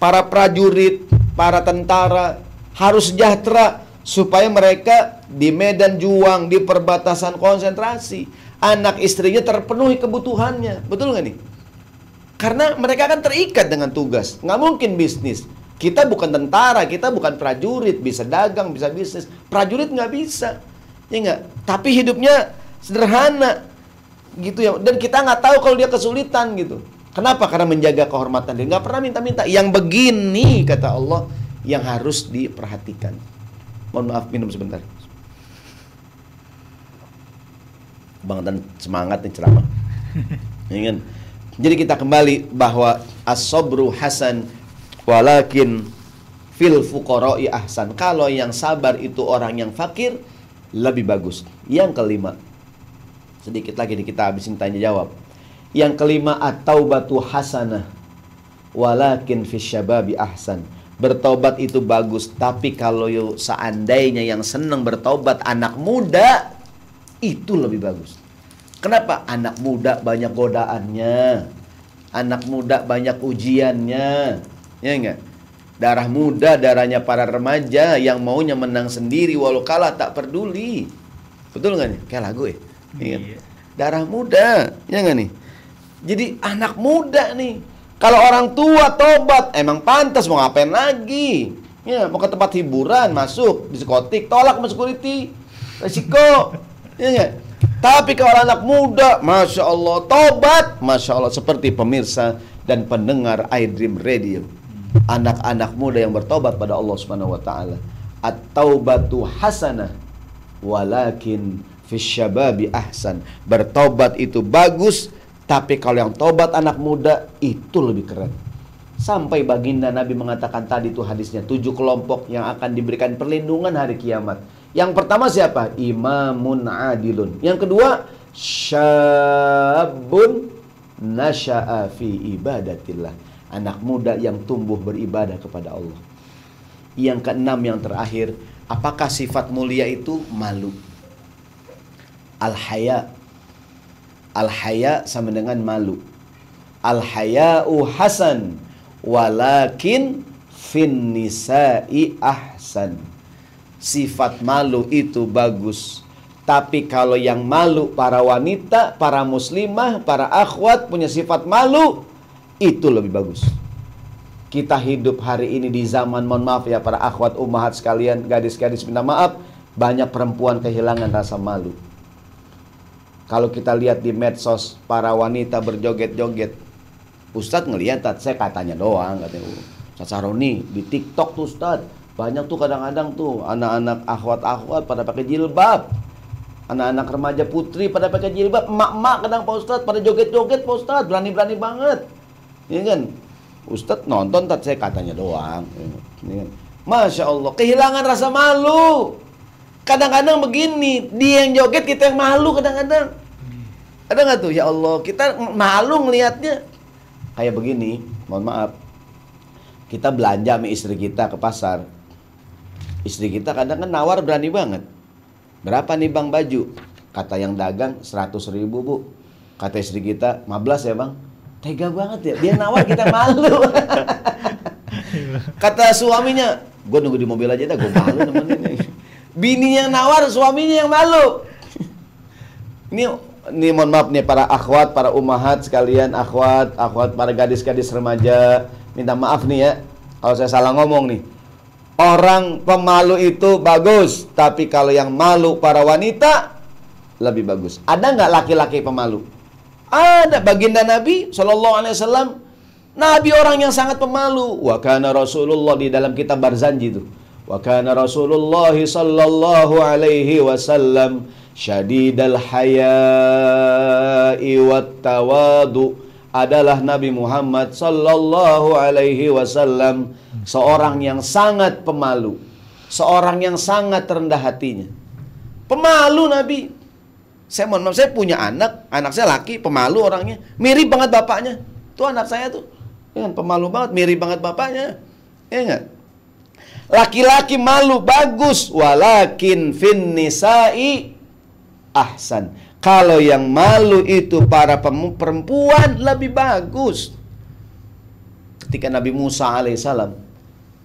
Speaker 2: Para prajurit para tentara harus sejahtera supaya mereka di medan juang, di perbatasan konsentrasi, anak istrinya terpenuhi kebutuhannya. Betul nggak nih? Karena mereka kan terikat dengan tugas, nggak mungkin bisnis. Kita bukan tentara, kita bukan prajurit, bisa dagang, bisa bisnis. Prajurit nggak bisa, ya nggak. Tapi hidupnya sederhana, gitu ya. Dan kita nggak tahu kalau dia kesulitan gitu. Kenapa? Karena menjaga kehormatan dia. Nggak pernah minta-minta. Yang begini kata Allah yang harus diperhatikan. Mohon maaf minum sebentar. Bang dan semangat nih ceramah. Ingin. Jadi kita kembali bahwa as-sabru hasan walakin fil fuqara'i ahsan. Kalau yang sabar itu orang yang fakir lebih bagus. Yang kelima. Sedikit lagi nih kita habisin tanya jawab. Yang kelima at-taubatu hasanah walakin fis syababi ahsan. Bertobat itu bagus, tapi kalau seandainya yang senang bertobat anak muda itu lebih bagus. Kenapa? Anak muda banyak godaannya. Anak muda banyak ujiannya. Ya enggak? Darah muda, darahnya para remaja yang maunya menang sendiri walau kalah tak peduli. Betul nggak nih? Kayak lagu ya? Iya. Darah muda, ya nggak nih? Jadi anak muda nih. Kalau orang tua tobat, emang pantas mau ngapain lagi? Ya, mau ke tempat hiburan, masuk, diskotik, tolak sama security. Resiko. Ya enggak? Tapi kalau anak muda, Masya Allah, tobat. Masya Allah, seperti pemirsa dan pendengar iDream Radio. Anak-anak muda yang bertobat pada Allah Subhanahu wa taala. At-taubatu hasanah walakin fisyababi ahsan. Bertobat itu bagus, tapi kalau yang tobat anak muda itu lebih keren. Sampai baginda Nabi mengatakan tadi itu hadisnya tujuh kelompok yang akan diberikan perlindungan hari kiamat yang pertama siapa? Imamun adilun. Yang kedua, syabun nasya'a fi ibadatillah. Anak muda yang tumbuh beribadah kepada Allah. Yang keenam yang terakhir, apakah sifat mulia itu malu? Al-haya. Al-haya sama dengan malu. Al-haya'u hasan walakin fin nisa'i ahsan sifat malu itu bagus. Tapi kalau yang malu para wanita, para muslimah, para akhwat punya sifat malu, itu lebih bagus. Kita hidup hari ini di zaman, mohon maaf ya para akhwat umahat sekalian, gadis-gadis minta maaf, banyak perempuan kehilangan rasa malu. Kalau kita lihat di medsos, para wanita berjoget-joget, Ustadz ngeliat, saya katanya doang, katanya, Ustadz Saroni, di TikTok tuh Ustadz, banyak tuh kadang-kadang tuh anak-anak akhwat-akhwat pada pakai jilbab. Anak-anak remaja putri pada pakai jilbab. Emak-emak kadang Pak Ustadz pada joget-joget Pak Ustadz. Berani-berani banget. Ini kan. Ustadz nonton tak saya katanya doang. Ini kan. Masya Allah. Kehilangan rasa malu. Kadang-kadang begini. Dia yang joget kita yang malu kadang-kadang. Ada nggak tuh? Ya Allah. Kita malu ngelihatnya. Kayak begini. Mohon maaf. Kita belanja sama istri kita ke pasar Istri kita kadang kan nawar berani banget. Berapa nih bang baju? Kata yang dagang 100 ribu bu. Kata istri kita 15 ya bang. Tega banget ya. Dia nawar kita malu. Kata suaminya, gue nunggu di mobil aja dah, gue malu nemenin. Bini yang nawar, suaminya yang malu. Ini ini mohon maaf nih para akhwat, para umahat sekalian, akhwat, akhwat para gadis-gadis remaja, minta maaf nih ya kalau saya salah ngomong nih. Orang pemalu itu bagus, tapi kalau yang malu para wanita lebih bagus. Ada nggak laki-laki pemalu? Ada baginda Nabi Shallallahu Alaihi Wasallam. Nabi orang yang sangat pemalu. Wa kana Rasulullah di dalam kitab Barzanji itu. Wa kana Rasulullah sallallahu alaihi wasallam syadidal haya'i wat tawadu adalah Nabi Muhammad sallallahu alaihi wasallam seorang yang sangat pemalu, seorang yang sangat rendah hatinya. Pemalu Nabi. Saya mohon maaf, saya punya anak, anak saya laki, pemalu orangnya, mirip banget bapaknya. Tuh anak saya tuh, ya pemalu banget, mirip banget bapaknya. Ya enggak? Laki-laki malu bagus, walakin fin nisa'i ahsan kalau yang malu itu para perempuan lebih bagus. Ketika Nabi Musa alaihissalam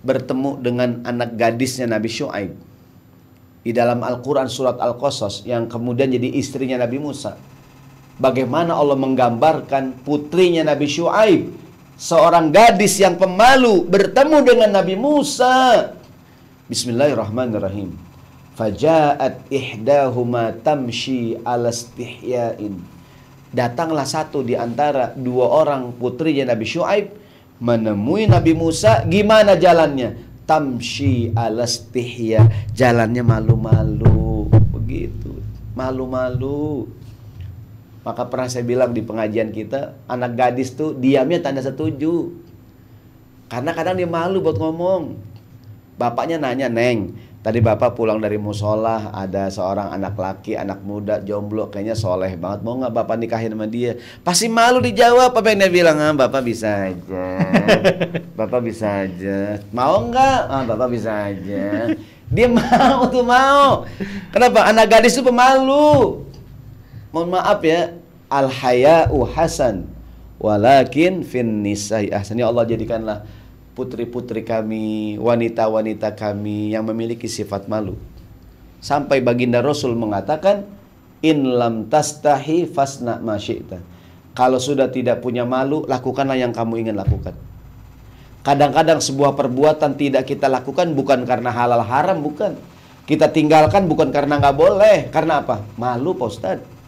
Speaker 2: bertemu dengan anak gadisnya Nabi Shu'aib di dalam Al-Quran surat Al-Qasas yang kemudian jadi istrinya Nabi Musa. Bagaimana Allah menggambarkan putrinya Nabi Shu'aib seorang gadis yang pemalu bertemu dengan Nabi Musa. Bismillahirrahmanirrahim. Faja'at ihdahuma tamshi ala istihya'in. Datanglah satu di antara dua orang putrinya Nabi Shu'aib menemui Nabi Musa. Gimana jalannya? Tamshi ala istihya. Jalannya malu-malu. Begitu. Malu-malu. Maka pernah saya bilang di pengajian kita, anak gadis tuh diamnya tanda setuju. Karena kadang dia malu buat ngomong. Bapaknya nanya, Neng, tadi bapak pulang dari musola, ada seorang anak laki, anak muda, jomblo, kayaknya soleh banget. Mau nggak bapak nikahin sama dia? Pasti malu dijawab. Apa yang dia bilang? Ah, bapak bisa aja. bapak bisa aja. Mau nggak? Ah, bapak bisa aja. Dia mau tuh mau. Kenapa? Anak gadis itu pemalu mohon maaf ya. Al haya'u hasan. Walakin fin nisa'i. Ahsan ya Allah jadikanlah putri-putri kami wanita-wanita kami yang memiliki sifat malu. Sampai baginda Rasul mengatakan in lam tastahi fasna ma kalau sudah tidak punya malu lakukanlah yang kamu ingin lakukan. Kadang-kadang sebuah perbuatan tidak kita lakukan bukan karena halal haram bukan. Kita tinggalkan bukan karena nggak boleh. Karena apa? Malu Pak Ustadz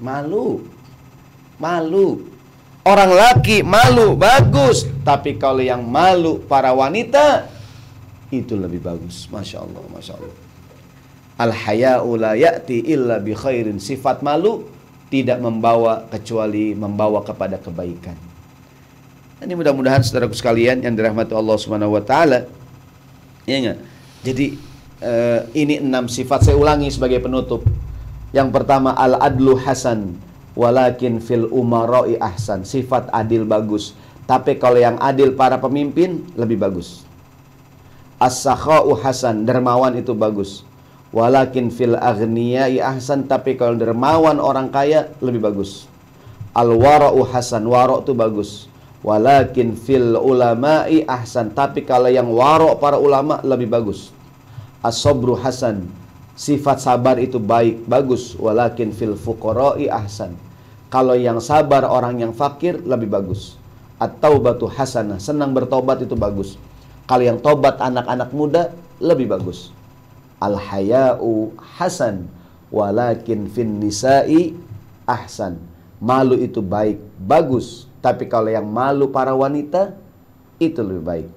Speaker 2: malu. Malu. Orang laki malu, bagus. Tapi kalau yang malu para wanita, itu lebih bagus. Masya Allah, Masya Allah. Al-haya'u la ya'ti illa bi khairin. Sifat malu tidak membawa kecuali membawa kepada kebaikan. Ini mudah-mudahan saudaraku sekalian yang dirahmati Allah Subhanahu wa taala. Ya enggak? Jadi uh, ini enam sifat saya ulangi sebagai penutup. Yang pertama al-adlu hasan walakin fil umaroi ahsan. Sifat adil bagus. Tapi kalau yang adil para pemimpin lebih bagus. As-sakha'u hasan, dermawan itu bagus. Walakin fil aghniyai ahsan, tapi kalau dermawan orang kaya lebih bagus. Al-wara'u hasan, wara' itu bagus. Walakin fil ulama'i ahsan, tapi kalau yang wara' para ulama lebih bagus. As-sabru hasan, Sifat sabar itu baik, bagus. Walakin fil fuqara'i ahsan. Kalau yang sabar orang yang fakir lebih bagus. Atau batu hasanah, senang bertobat itu bagus. Kalau yang tobat anak-anak muda lebih bagus. Al haya'u hasan walakin fin nisa'i ahsan. Malu itu baik, bagus. Tapi kalau yang malu para wanita itu lebih baik.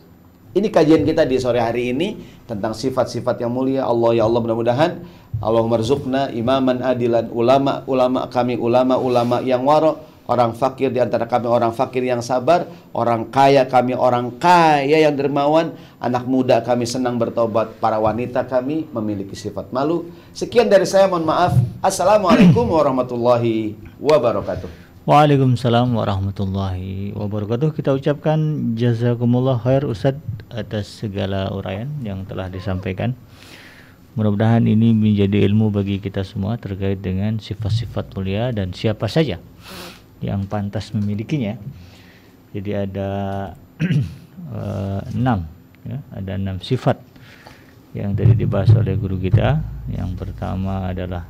Speaker 2: Ini kajian kita di sore hari ini tentang sifat-sifat yang mulia. Allah ya Allah mudah-mudahan Allah merzukna imaman adilan ulama ulama kami ulama ulama yang waro orang fakir di antara kami orang fakir yang sabar orang kaya kami orang kaya yang dermawan. Anak muda kami senang bertobat para wanita kami memiliki sifat malu. Sekian dari saya mohon maaf. Assalamualaikum warahmatullahi wabarakatuh.
Speaker 1: Waalaikumsalam warahmatullahi wabarakatuh. Kita ucapkan jazakumullah khair Ustaz atas segala uraian yang telah disampaikan. Mudah-mudahan ini menjadi ilmu bagi kita semua terkait dengan sifat-sifat mulia dan siapa saja yang pantas memilikinya. Jadi ada eh, enam, ya, ada enam sifat yang tadi dibahas oleh guru kita. Yang pertama adalah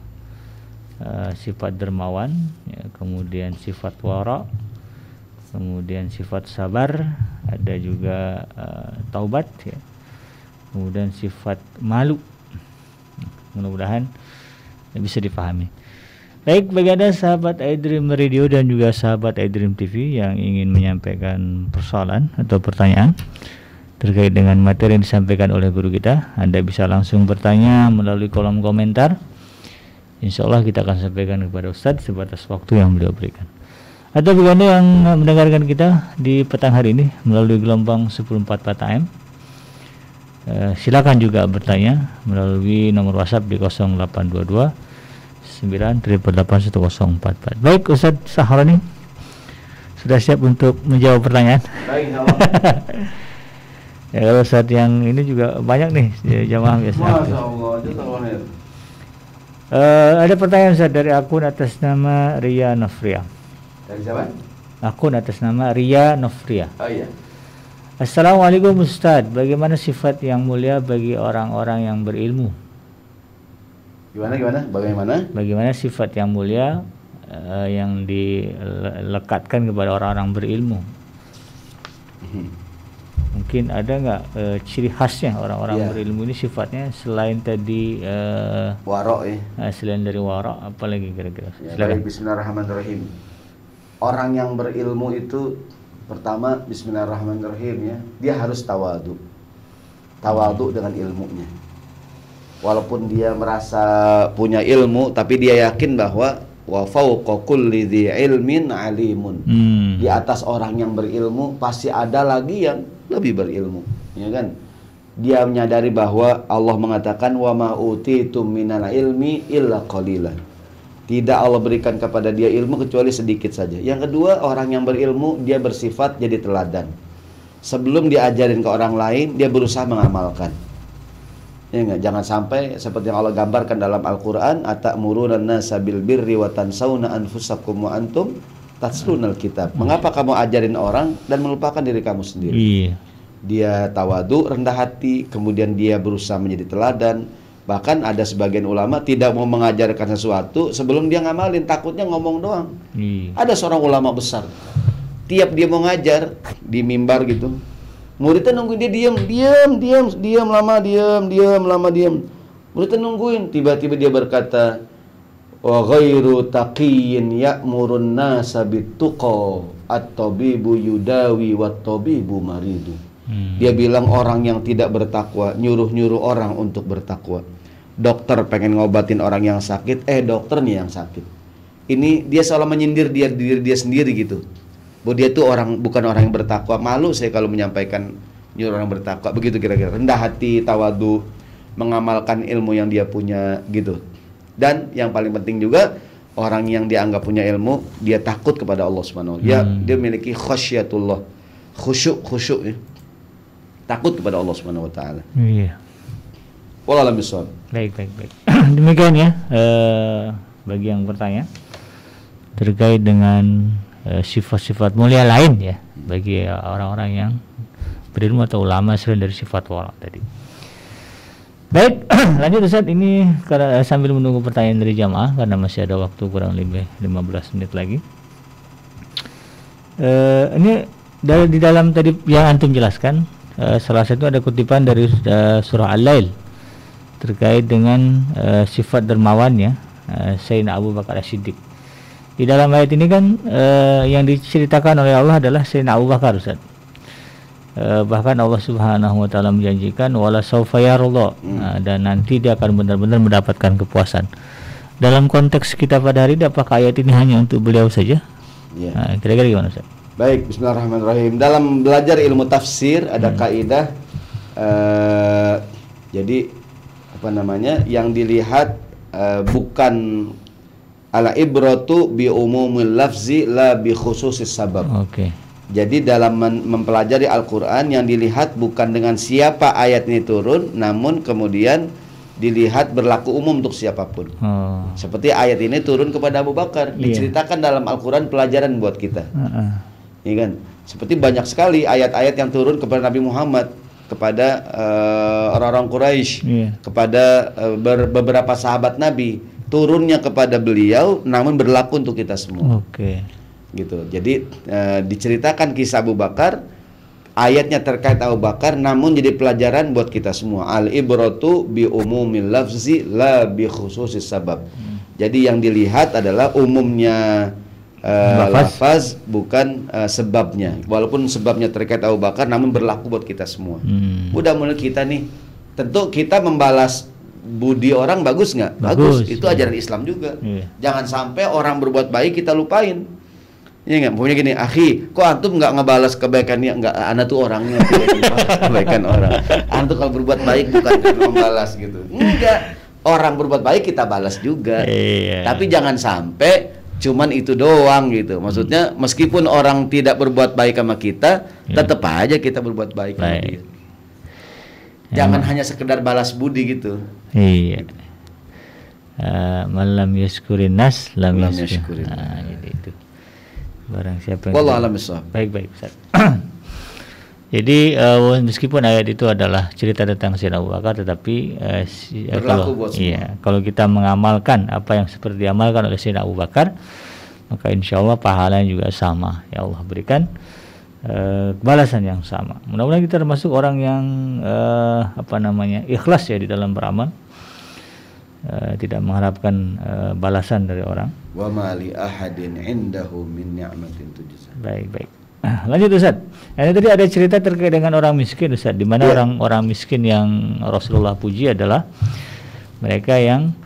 Speaker 1: uh, sifat dermawan ya, kemudian sifat wara kemudian sifat sabar ada juga uh, taubat ya. kemudian sifat malu mudah-mudahan bisa dipahami Baik, bagi Anda sahabat iDream Radio dan juga sahabat iDream TV yang ingin menyampaikan persoalan atau pertanyaan terkait dengan materi yang disampaikan oleh guru kita, Anda bisa langsung bertanya melalui kolom komentar Insya Allah kita akan sampaikan kepada Ustadz sebatas waktu yang beliau berikan. Atau bagi Anda yang mendengarkan kita di petang hari ini melalui gelombang 1044 AM, eh, silakan juga bertanya melalui nomor WhatsApp di 0822 9881044. Baik Ustadz Sahroni sudah siap untuk menjawab pertanyaan? Baik, ya kalau saat yang ini juga banyak nih jamaah biasa. Masya Allah, Uh, ada pertanyaan Ustaz dari akun atas nama Ria Nofria.
Speaker 2: Dari siapa?
Speaker 1: Akun atas nama Ria Nofria.
Speaker 2: Oh iya.
Speaker 1: Assalamualaikum Ustaz, bagaimana sifat yang mulia bagi orang-orang yang berilmu?
Speaker 2: Gimana gimana? Bagaimana?
Speaker 1: Bagaimana sifat yang mulia uh, yang dilekatkan kepada orang-orang berilmu? Mungkin ada nggak eh, ciri khasnya orang-orang
Speaker 2: Iya.
Speaker 1: berilmu ini sifatnya selain tadi eh,
Speaker 2: Warok ya.
Speaker 1: eh, selain dari warak apa lagi kira-kira?
Speaker 2: Ya, Bismillahirrahmanirrahim. Orang yang berilmu itu pertama Bismillahirrahmanirrahim ya, dia harus tawadu. Tawadu dengan ilmunya. Walaupun dia merasa punya ilmu, tapi dia yakin bahwa wa fawqa kulli ilmin alimun.
Speaker 1: Hmm.
Speaker 2: Di atas orang yang berilmu pasti ada lagi yang lebih berilmu, ya kan? Dia menyadari bahwa Allah mengatakan wa ma utitum minal ilmi illa qalilan. Tidak Allah berikan kepada dia ilmu kecuali sedikit saja. Yang kedua, orang yang berilmu dia bersifat jadi teladan. Sebelum diajarin ke orang lain, dia berusaha mengamalkan. Ya enggak? Jangan sampai seperti yang Allah gambarkan dalam Al-Qur'an, atamuruna nasa bil birri wa tansawna anfusakum wa antum tatlunal kitab. Mengapa kamu ajarin orang dan melupakan diri kamu sendiri?
Speaker 1: Iya.
Speaker 2: Dia tawadu, rendah hati, kemudian dia berusaha menjadi teladan. Bahkan ada sebagian ulama tidak mau mengajarkan sesuatu sebelum dia ngamalin, takutnya ngomong doang.
Speaker 1: Iya.
Speaker 2: Ada seorang ulama besar. Tiap dia mau ngajar di mimbar gitu. Muridnya nungguin dia diam, diam, diam, diam lama, diam, diam lama, diam. Muridnya nungguin, tiba-tiba dia berkata, wa ghairu taqiyyin ya'murun nasa bituqa at-tabibu yudawi wat-tabibu maridu.
Speaker 1: Hmm.
Speaker 2: Dia bilang orang yang tidak bertakwa nyuruh-nyuruh orang untuk bertakwa. Dokter pengen ngobatin orang yang sakit, eh dokter nih yang sakit. Ini dia seolah menyindir dia diri dia sendiri gitu. Bahwa dia tuh orang bukan orang yang bertakwa. Malu saya kalau menyampaikan nyuruh orang bertakwa. Begitu kira-kira. Rendah hati, tawadu, mengamalkan ilmu yang dia punya gitu. Dan yang paling penting juga orang yang dianggap punya ilmu, dia takut kepada Allah Subhanahu wa taala. Dia
Speaker 1: Hmm.
Speaker 2: dia memiliki khasyatullah. Khusyuk, khusyuk ya. Takut kepada Allah Subhanahu wa taala.
Speaker 1: Iya.
Speaker 2: Wallahu a'lam bishawab.
Speaker 1: Baik, baik, baik. Demikian ya eh, bagi yang bertanya terkait dengan eh, sifat-sifat mulia lain ya bagi eh, orang-orang yang berilmu atau ulama selain dari sifat wara tadi. Baik, lanjut Ustaz ini karena eh, sambil menunggu pertanyaan dari jamaah karena masih ada waktu kurang lebih 15 menit lagi. Eh, ini dari di dalam tadi yang antum jelaskan eh, salah satu ada kutipan dari eh, surah Al-Lail terkait dengan eh, sifat dermawannya uh, Sayyidina Abu Bakar As-Siddiq. Di dalam ayat ini kan eh, yang diceritakan oleh Allah adalah Sayyidina Abu Bakar Ustaz. Eh, bahkan Allah Subhanahu wa taala menjanjikan wala saufa yarda Nah, dan nanti dia akan benar-benar mendapatkan kepuasan. Dalam konteks kita pada hari ini apakah ayat ini hanya untuk beliau saja?
Speaker 2: Ya.
Speaker 1: Nah, kira-kira gimana Ustaz?
Speaker 2: Baik, bismillahirrahmanirrahim. Dalam belajar ilmu tafsir ada kaidah eh, jadi apa namanya? Yang dilihat eh, bukan ala ibratu bi umumil lafzi la bi khususis sabab.
Speaker 1: Oke.
Speaker 2: Jadi dalam mempelajari Al-Qur'an yang dilihat bukan dengan siapa ayat ini turun, namun kemudian dilihat berlaku umum untuk siapa pun.
Speaker 1: Oh.
Speaker 2: Seperti ayat ini turun kepada Abu Bakar,
Speaker 1: Iya.
Speaker 2: diceritakan dalam Al-Qur'an pelajaran buat kita.
Speaker 1: Heeh.
Speaker 2: Ya kan? Seperti banyak sekali ayat-ayat yang turun kepada Nabi Muhammad, kepada eh, orang-orang Quraisy,
Speaker 1: Iya.
Speaker 2: kepada eh, ber- beberapa sahabat Nabi, turunnya kepada beliau namun berlaku untuk kita semua.
Speaker 1: Oke.
Speaker 2: Gitu. Jadi eh, diceritakan kisah Abu Bakar, ayatnya terkait Abu Bakar namun jadi pelajaran buat kita semua. Al ibratu bi umumil lafzi la bi khususis sabab. Jadi yang dilihat adalah umumnya eh,
Speaker 1: Lafaz.
Speaker 2: lafaz bukan eh, sebabnya. Walaupun sebabnya terkait Abu Bakar namun berlaku buat kita semua.
Speaker 1: Hmm.
Speaker 2: Mudah-mudahan kita nih tentu kita membalas budi orang bagus nggak?
Speaker 1: Bagus,
Speaker 2: Bagus. Itu
Speaker 1: iya.
Speaker 2: ajaran Islam juga.
Speaker 1: Iya.
Speaker 2: Jangan sampai orang berbuat baik kita lupain. Iya nggak? Pokoknya gini, akhi, kok antum nggak ngebalas kebaikannya? Nggak, anak tuh orangnya kebaikan orang. Antum kalau berbuat baik bukan karena membalas gitu. Enggak. Orang berbuat baik kita balas juga.
Speaker 1: Iya.
Speaker 2: Tapi jangan sampai cuman itu doang gitu. Maksudnya meskipun orang tidak berbuat baik sama kita,
Speaker 1: Iya.
Speaker 2: tetap aja kita berbuat baik sama
Speaker 1: Baik.
Speaker 2: dia. Jangan hanya sekedar balas budi gitu.
Speaker 1: Iya. Uh, malam yaskurin nas lam,
Speaker 2: Lam
Speaker 1: yaskurin. Nah, itu. Barang siapa yang
Speaker 2: Wallahu a'lam.
Speaker 1: Baik baik Ustaz. Jadi eh, meskipun ayat itu adalah cerita tentang Sayyidina Abu Bakar tetapi eh, si-
Speaker 2: Berlaku
Speaker 1: kalau
Speaker 2: buat semua.
Speaker 1: iya kalau kita mengamalkan apa yang seperti diamalkan oleh Sayyidina Abu Bakar maka insya Allah pahalanya juga sama ya Allah berikan uh, balasan yang sama. Mudah-mudahan kita termasuk orang yang uh, apa namanya ikhlas ya di dalam beramal, uh, tidak mengharapkan uh, balasan dari orang.
Speaker 2: Wa ahadin indahu min ni'matin tujza.
Speaker 1: Baik baik. Nah, lanjut Ustaz. Ini tadi ada cerita terkait dengan orang miskin Ustaz, di mana orang-orang miskin yang Rasulullah puji adalah mereka yang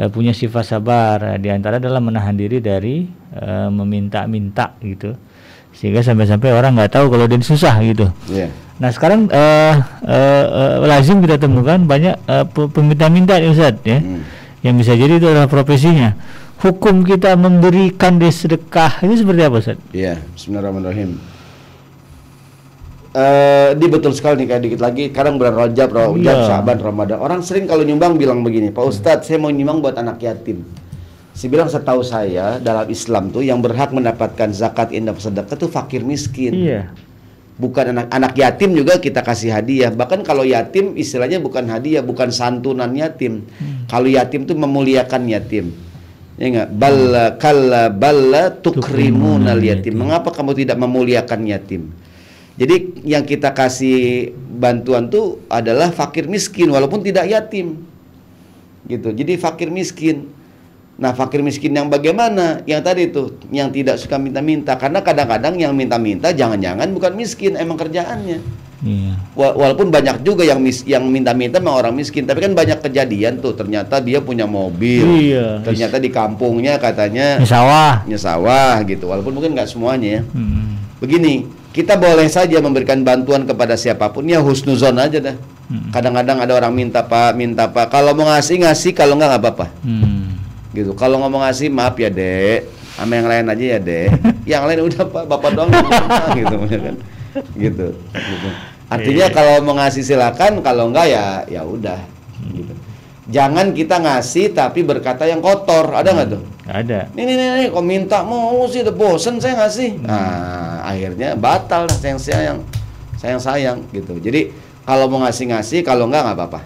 Speaker 1: uh, punya sifat sabar, di antara adalah menahan diri dari uh, meminta-minta gitu. Sehingga sampai-sampai orang nggak tahu kalau dia susah gitu.
Speaker 2: Iya.
Speaker 1: Nah, sekarang uh, uh, uh, lazim kita temukan banyak uh, peminta-minta Ustaz ya.
Speaker 2: Hmm.
Speaker 1: Yang bisa jadi itu adalah profesinya hukum kita memberikan di sedekah ini seperti apa Ustaz?
Speaker 2: Iya, Bismillahirrahmanirrahim. Uh, di betul sekali nih kayak dikit lagi sekarang bulan Rajab, Rajab,
Speaker 1: Iya.
Speaker 2: Syaban, Ramadan. Orang sering kalau nyumbang bilang begini, Pak Ustadz, saya mau nyumbang buat anak yatim. Saya bilang setahu saya dalam Islam tuh yang berhak mendapatkan zakat indah sedekah tuh fakir miskin.
Speaker 1: Iya.
Speaker 2: Bukan anak anak yatim juga kita kasih hadiah. Bahkan kalau yatim istilahnya bukan hadiah, bukan santunan yatim. Kalau yatim tuh memuliakan yatim. Ya enggak? Balla kalla balla tukrimunal yatim. Mengapa kamu tidak memuliakan yatim? Jadi yang kita kasih bantuan tuh adalah fakir miskin walaupun tidak yatim. Gitu. Jadi fakir miskin. Nah, fakir miskin yang bagaimana? Yang tadi itu, yang tidak suka minta-minta. Karena kadang-kadang yang minta-minta jangan-jangan bukan miskin, emang kerjaannya.
Speaker 1: Iya.
Speaker 2: Wa- Walaupun banyak juga yang mis yang minta-minta memang orang miskin, tapi kan banyak kejadian tuh. Ternyata dia punya mobil.
Speaker 1: Iya.
Speaker 2: Ternyata di kampungnya katanya
Speaker 1: Di sawah.
Speaker 2: punya sawah gitu. Walaupun mungkin nggak semuanya ya.
Speaker 1: Hmm.
Speaker 2: Begini, kita boleh saja memberikan bantuan kepada siapa pun ya husnuzon aja dah.
Speaker 1: Hmm.
Speaker 2: Kadang-kadang ada orang minta pak, minta pak. Kalau mau ngasih ngasih, kalau nggak nggak apa-apa.
Speaker 1: Hmm.
Speaker 2: Gitu. Kalau ngomong ngasih maaf ya dek, sama yang lain aja ya dek. yang lain udah pak, bapak doang gitu, ya kan. Gitu. gitu. Artinya
Speaker 1: Iya.
Speaker 2: kalau mau ngasih silakan, kalau enggak ya ya udah. Gitu. Jangan kita ngasih tapi berkata yang kotor, ada nggak tuh?
Speaker 1: Nggak ada.
Speaker 2: Nih, nih, nih, nih, kok minta mau sih, udah bosen saya ngasih. Nah, akhirnya batal lah sayang sayang, sayang sayang gitu. Jadi kalau mau ngasih ngasih, kalau enggak nggak apa-apa.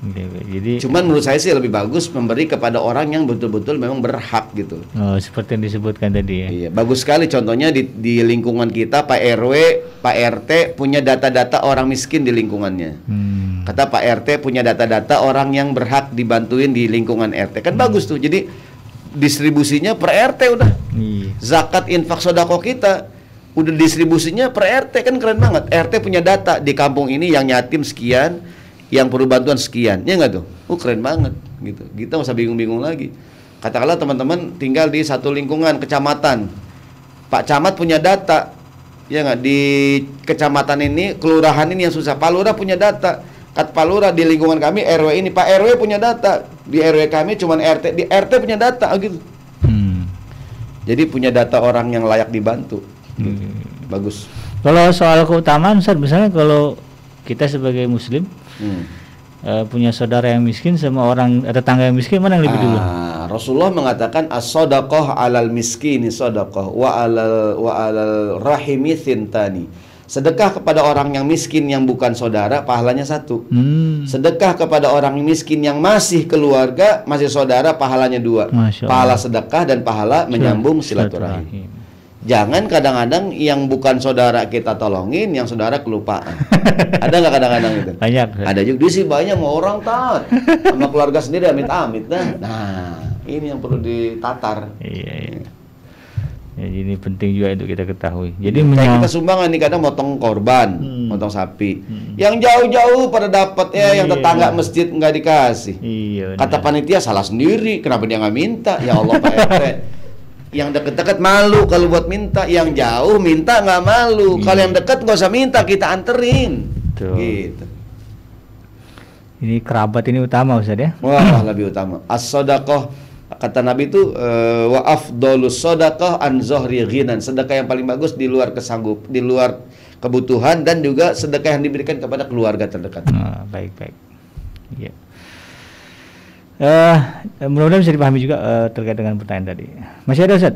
Speaker 1: Jadi
Speaker 2: Cuman menurut saya sih lebih bagus memberi kepada orang yang betul-betul memang berhak gitu.
Speaker 1: oh, seperti yang disebutkan tadi ya.
Speaker 2: Iya, bagus sekali contohnya di, di lingkungan kita Pak RW, Pak RT punya data-data orang miskin di lingkungannya.
Speaker 1: Hmm.
Speaker 2: Kata Pak RT punya data-data orang yang berhak dibantuin di lingkungan RT. Kan bagus tuh. Jadi distribusinya per RT udah.
Speaker 1: Iya.
Speaker 2: Zakat infak sodako kita udah distribusinya per RT kan keren banget. RT punya data di kampung ini yang yatim sekian, yang perlu bantuan sekian. Ya nggak tuh? Oh keren banget gitu. Kita nggak usah bingung-bingung lagi. Katakanlah teman-teman tinggal di satu lingkungan kecamatan. Pak Camat punya data. Ya nggak di kecamatan ini, kelurahan ini yang susah. Pak Lurah punya data. Kat Pak Lurah di lingkungan kami RW ini, Pak RW punya data. Di RW kami cuman RT, di RT punya data gitu.
Speaker 1: Hmm.
Speaker 2: Jadi punya data orang yang layak dibantu.
Speaker 1: Hmm.
Speaker 2: Bagus.
Speaker 1: Kalau soal keutamaan Ustaz, misalnya kalau kita sebagai muslim
Speaker 2: Hmm.
Speaker 1: eh, punya saudara yang miskin sama orang eh, tetangga yang miskin mana yang lebih dulu?
Speaker 2: Ah, Rasulullah mengatakan as-sadaqah 'alal miskini sadaqah wa 'alal wa 'alal rahimi thintani. Sedekah kepada orang yang miskin yang bukan saudara pahalanya satu.
Speaker 1: Hmm.
Speaker 2: Sedekah kepada orang miskin yang masih keluarga, masih saudara pahalanya dua. Pahala sedekah dan pahala menyambung silaturahim. Jangan kadang-kadang yang bukan saudara kita tolongin, yang saudara kelupaan. Ada nggak kadang-kadang itu?
Speaker 1: Banyak.
Speaker 2: Ada juga dia sih banyak mau orang taat sama keluarga sendiri amit-amit dah. Nah, ini yang perlu ditatar.
Speaker 1: Iya, iya. Ya, ini penting juga untuk kita ketahui. Jadi
Speaker 2: Kayak kita sumbangan nih kadang motong korban,
Speaker 1: Hmm.
Speaker 2: motong sapi. Yang jauh-jauh pada dapat ya, yang
Speaker 1: Iya.
Speaker 2: tetangga masjid nggak dikasih.
Speaker 1: Iya.
Speaker 2: Kata
Speaker 1: benar.
Speaker 2: panitia salah sendiri, kenapa dia nggak minta? Ya Allah Pak RT. Yang deket-deket malu kalau buat minta, yang jauh minta nggak malu.
Speaker 1: Iya.
Speaker 2: Kalau yang deket nggak usah minta, kita anterin.
Speaker 1: Betul.
Speaker 2: Gitu.
Speaker 1: Ini kerabat ini utama Ustaz ya.
Speaker 2: Wah, lebih utama. As-sadaqah kata Nabi itu eh, wa afdalus sadaqah an zohri ghinan. Sedekah yang paling bagus di luar kesanggup, di luar kebutuhan dan juga sedekah yang diberikan kepada keluarga terdekat.
Speaker 1: Nah, baik baik. Iya. Eh, mudah-mudahan bisa dipahami juga eh, terkait dengan pertanyaan tadi. Masih ada Ustaz?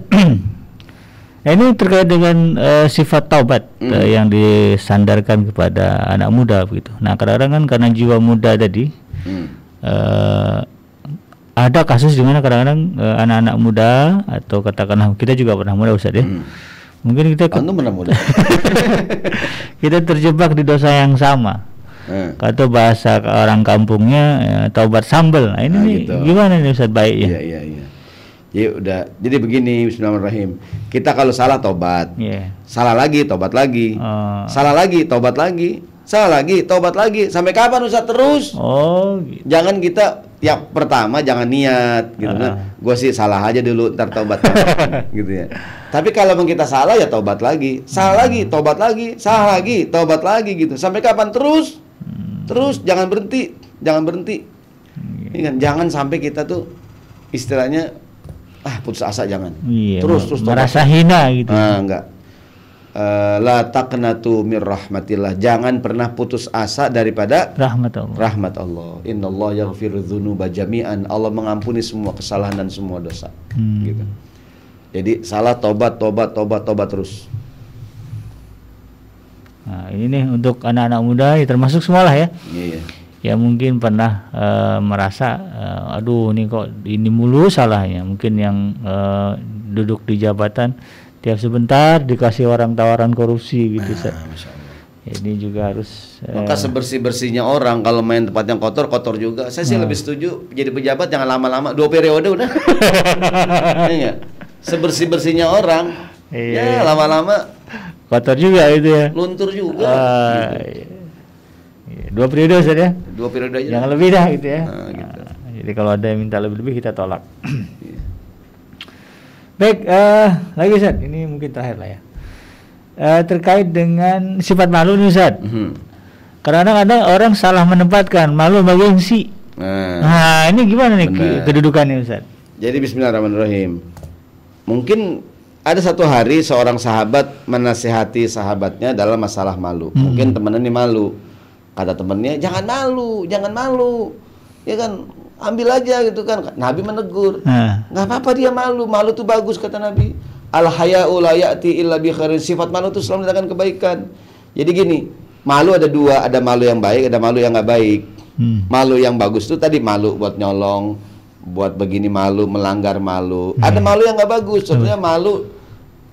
Speaker 1: nah, ini terkait dengan eh, sifat taubat
Speaker 2: Hmm.
Speaker 1: eh, yang disandarkan kepada anak muda begitu. Nah, kadang-kadang kan karena jiwa muda tadi
Speaker 2: Hmm.
Speaker 1: eh, ada kasus di mana kadang-kadang eh, anak-anak muda atau katakanlah kita juga pernah muda Ustaz ya.
Speaker 2: Hmm.
Speaker 1: Mungkin kita
Speaker 2: Antum pernah muda.
Speaker 1: kita terjebak di dosa yang sama.
Speaker 2: Eh.
Speaker 1: Kata bahasa orang kampungnya ya, taubat sambel. Nah, ini
Speaker 2: Nah,
Speaker 1: nih,
Speaker 2: gitu.
Speaker 1: gimana nih Ustaz baiknya?
Speaker 2: Iya iya iya. Jadi udah. Jadi begini Bismillahirrahmanirrahim. Kita kalau salah tobat.
Speaker 1: Iya.
Speaker 2: Salah lagi tobat lagi.
Speaker 1: Oh.
Speaker 2: Salah lagi tobat lagi. Salah lagi tobat lagi. Sampai kapan Ustaz terus?
Speaker 1: Oh, gitu.
Speaker 2: Jangan kita ya pertama jangan niat gitu kan.
Speaker 1: Ah.
Speaker 2: Gue sih salah aja dulu ntar tobat gitu ya. Tapi kalau memang kita salah ya tobat lagi. Salah lagi, tobat lagi, salah lagi, tobat lagi gitu. Sampai kapan terus? Terus jangan berhenti, jangan berhenti. Ini kan jangan sampai kita tuh istilahnya ah putus asa jangan.
Speaker 1: Iya.
Speaker 2: terus terus tobat.
Speaker 1: merasa hina gitu.
Speaker 2: Ah, enggak. Eh, la taqnatu mir rahmatillah. Jangan pernah putus asa daripada
Speaker 1: Rahmat Allah.
Speaker 2: rahmat Allah. Innallaha yaghfiru dzunuba jami'an. Allah mengampuni semua kesalahan dan semua dosa.
Speaker 1: Hmm.
Speaker 2: Gitu. Jadi salah tobat, tobat, tobat, tobat terus.
Speaker 1: Nah, ini nih untuk anak-anak muda ya termasuk semua lah ya.
Speaker 2: Iya.
Speaker 1: Ya mungkin pernah eh, merasa eh, aduh ini kok ini mulu salahnya. Mungkin yang eh, duduk di jabatan tiap sebentar dikasih orang tawaran korupsi gitu.
Speaker 2: Ah, Allah.
Speaker 1: Ini juga harus
Speaker 2: Maka sebersih bersihnya orang kalau main tempat yang kotor kotor juga. Saya sih lebih setuju jadi pejabat jangan lama-lama dua periode udah. Iya? Sebersih bersihnya orang.
Speaker 1: Iya.
Speaker 2: Ya lama-lama
Speaker 1: kotor juga itu ya.
Speaker 2: luntur juga.
Speaker 1: Ah,
Speaker 2: gitu.
Speaker 1: iya. Dua periode Ustaz ya.
Speaker 2: Dua periode aja.
Speaker 1: Jangan lebih dah gitu ya.
Speaker 2: Nah, gitu.
Speaker 1: Nah, jadi kalau ada yang minta lebih-lebih kita tolak.
Speaker 2: Iya.
Speaker 1: Baik, eh, lagi Ustaz, ini mungkin terakhir lah ya. Eh, terkait dengan sifat malu nih Ustaz.
Speaker 2: Mhm.
Speaker 1: Kadang-kadang orang salah menempatkan malu sama gengsi.
Speaker 2: Nah,
Speaker 1: Nah, ini gimana nih
Speaker 2: Benar.
Speaker 1: kedudukannya Ustaz?
Speaker 2: jadi Bismillahirrahmanirrahim. Mungkin ada satu hari seorang sahabat menasihati sahabatnya dalam masalah malu.
Speaker 1: Hmm.
Speaker 2: Mungkin temennya ini malu. Kata temennya, jangan malu, jangan malu. Ya kan, ambil aja gitu kan. Nabi menegur.
Speaker 1: Nah,
Speaker 2: nggak apa-apa dia malu malu tuh bagus kata Nabi al haya'u la ya'ti illa bi khairin sifat malu itu selalu mendatangkan kebaikan jadi gini malu ada dua ada malu yang baik ada malu yang nggak baik
Speaker 1: hmm.
Speaker 2: malu yang bagus tuh tadi malu buat nyolong buat begini malu melanggar malu ada malu yang nggak bagus contohnya malu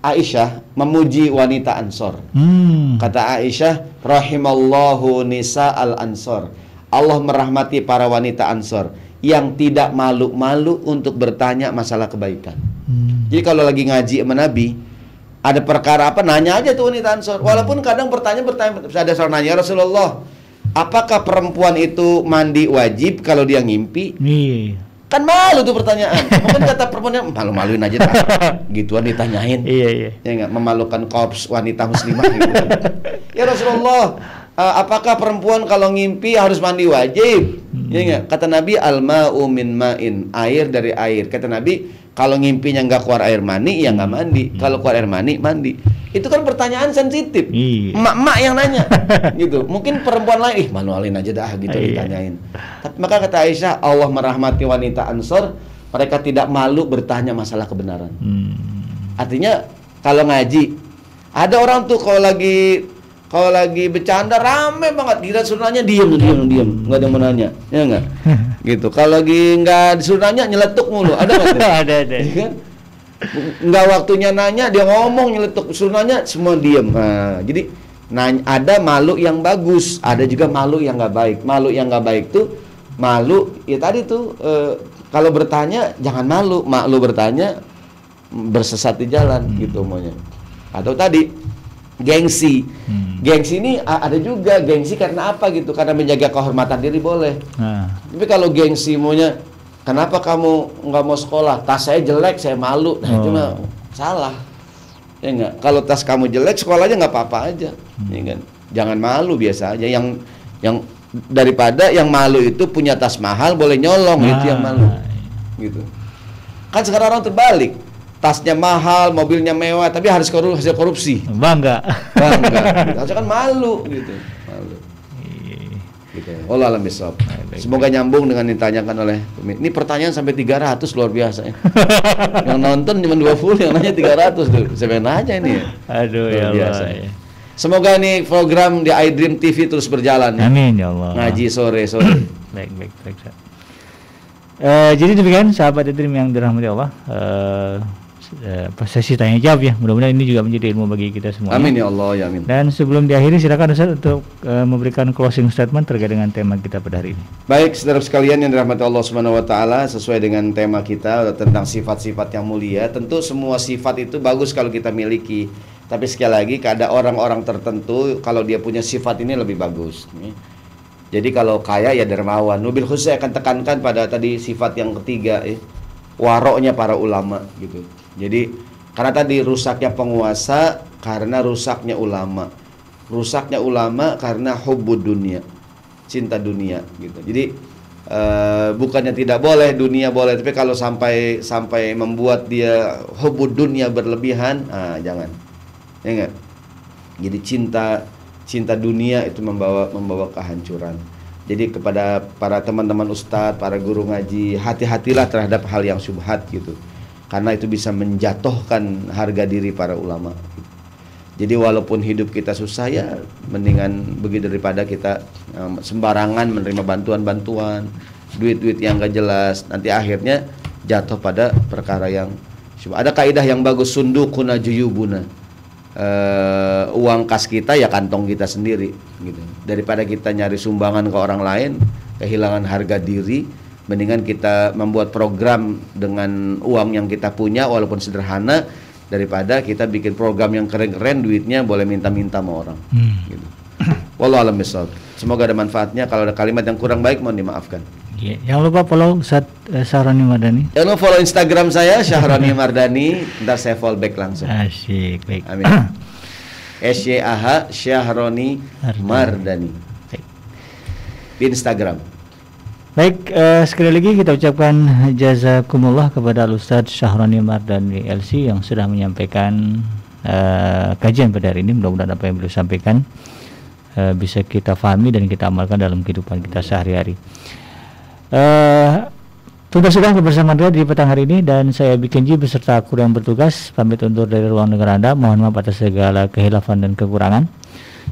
Speaker 2: Aisyah memuji wanita Ansor
Speaker 1: Hmm.
Speaker 2: Kata Aisyah, rahimallahu nisa al ansor. Allah merahmati para wanita ansor yang tidak malu-malu untuk bertanya masalah kebaikan.
Speaker 1: Hmm.
Speaker 2: Jadi kalau lagi ngaji sama Nabi, ada perkara apa nanya aja tuh wanita ansor. Walaupun kadang bertanya bertanya ada seorang nanya "Ya Rasulullah, apakah perempuan itu mandi wajib kalau dia ngimpi?
Speaker 1: Iya.
Speaker 2: Kan malu tuh pertanyaan. Mungkin kata perempuannya malu-maluin aja dah. Gituan ditanyain
Speaker 1: Iya, iya.
Speaker 2: ya nggak memalukan korps wanita muslimah gitu. ya Rasulullah eh, apakah perempuan kalau ngimpi harus mandi wajib ya nggak kata Nabi alma'u min ma'in air dari air kata Nabi kalau ngimpinya nggak keluar air mani ya nggak mandi. Kalau keluar air mani mandi. Itu kan pertanyaan sensitif.
Speaker 1: Iya.
Speaker 2: emak-emak yang nanya. Gitu. Mungkin perempuan lain ih malu-maluin aja dah gitu
Speaker 1: Iya.
Speaker 2: ditanyain. Tapi maka kata Aisyah Allah merahmati wanita Ansor mereka tidak malu bertanya masalah kebenaran.
Speaker 1: Hmm.
Speaker 2: Artinya kalau ngaji ada orang tuh kalau lagi kalau lagi bercanda rame banget. Gila suruh nanya diem diem diem. Nggak ada yang mau nanya. Ya nggak gitu. Kalau lagi nggak disuruh nanya nyeletuk mulu. Ada nggak
Speaker 1: ada ada.
Speaker 2: Iya kan? Nggak waktunya nanya dia ngomong nyeletuk. Suruh nanya semua diem. Nah, jadi nanya, ada malu yang bagus ada juga malu yang nggak baik. Malu yang nggak baik tuh malu ya tadi tuh eh, kalau bertanya jangan malu malu bertanya bersesat di jalan gitu maunya. Atau tadi gengsi.
Speaker 1: Hmm.
Speaker 2: gengsi ini ada juga. Gengsi karena apa gitu? Karena menjaga kehormatan diri boleh.
Speaker 1: Nah.
Speaker 2: tapi kalau gengsi maunya kenapa kamu nggak mau sekolah? Tas saya jelek saya malu. Nah itu
Speaker 1: Oh.
Speaker 2: mah salah. Ya enggak kalau tas kamu jelek sekolahnya nggak apa-apa aja.
Speaker 1: Hmm.
Speaker 2: ya kan jangan malu biasa aja. Yang yang daripada yang malu itu punya tas mahal boleh nyolong. Itu yang malu.
Speaker 1: Nah,
Speaker 2: gitu. Kan sekarang orang terbalik tasnya mahal mobilnya mewah tapi harus koru- hasil korupsi
Speaker 1: Bangga.
Speaker 2: bangga harusnya kan malu gitu malu gitu Allah alam bisawab. semoga nyambung dengan yang ditanyakan oleh ini pertanyaan sampai 300 luar biasa ya yang nonton cuma 20 yang nanya 300 tuh siapa yang nanya ini ya
Speaker 1: Aduh
Speaker 2: Luar
Speaker 1: ya
Speaker 2: biasa.
Speaker 1: Ya.
Speaker 2: semoga nih program di iDream TV terus berjalan ya.
Speaker 1: Amin ya Allah.
Speaker 2: ngaji sore sore
Speaker 1: Baik, baik, baik. Eh, jadi demikian sahabat Dream yang dirahmati Allah. Eh, uh, sesi tanya jawab ya. Mudah-mudahan ini juga menjadi ilmu bagi kita semua.
Speaker 2: Amin ya Allah ya amin.
Speaker 1: Dan sebelum diakhiri silakan Ustaz untuk uh, memberikan closing statement terkait dengan tema kita pada hari ini.
Speaker 2: Baik, saudara sekalian yang dirahmati Allah Subhanahu wa taala, sesuai dengan tema kita tentang sifat-sifat yang mulia, tentu semua sifat itu bagus kalau kita miliki. Tapi sekali lagi ada orang-orang tertentu kalau dia punya sifat ini lebih bagus. Jadi kalau kaya ya dermawan. Nubil khusus akan tekankan pada tadi sifat yang ketiga eh, waroknya para ulama gitu. Jadi karena tadi rusaknya penguasa karena rusaknya ulama. Rusaknya ulama karena hubud dunia. Cinta dunia gitu. Jadi uh, bukannya tidak boleh dunia boleh tapi kalau sampai sampai membuat dia hubud dunia berlebihan, ah jangan. Ya enggak? Jadi cinta cinta dunia itu membawa membawa kehancuran. Jadi kepada para teman-teman ustadz, para guru ngaji, hati-hatilah terhadap hal yang syubhat gitu. Karena itu bisa menjatuhkan harga diri para ulama. Jadi walaupun hidup kita susah ya mendingan begitu daripada kita um, sembarangan menerima bantuan-bantuan, duit-duit yang gak jelas, nanti akhirnya jatuh pada perkara yang. Ada kaidah yang bagus sundukuna juyubuna uh, uang kas kita ya kantong kita sendiri gitu daripada kita nyari sumbangan ke orang lain kehilangan harga diri mendingan kita membuat program dengan uang yang kita punya walaupun sederhana daripada kita bikin program yang keren-keren duitnya boleh minta-minta sama orang hmm. gitu. Wallahu alam Semoga ada manfaatnya. Kalau ada kalimat yang kurang baik mohon dimaafkan.
Speaker 1: Yeah. Jangan lupa follow Ustaz uh, Syahrani Mardani.
Speaker 2: Jangan lupa follow Instagram saya Syahrani Mardani. Ntar saya follow back langsung.
Speaker 1: Asyik, baik.
Speaker 2: Amin. S Y A H Syahroni Mardani. Baik. Di Instagram.
Speaker 1: Baik, uh, sekali lagi kita ucapkan jazakumullah kepada Ustaz Syahroni Mardani LC yang sudah menyampaikan uh, kajian pada hari ini. Mudah-mudahan apa yang beliau sampaikan uh, bisa kita fahami dan kita amalkan dalam kehidupan kita sehari-hari. Uh, Tugas sudah bersama Anda di petang hari ini dan saya bikin Ji beserta aku yang bertugas pamit undur dari ruang negara Anda. Mohon maaf atas segala kehilafan dan kekurangan.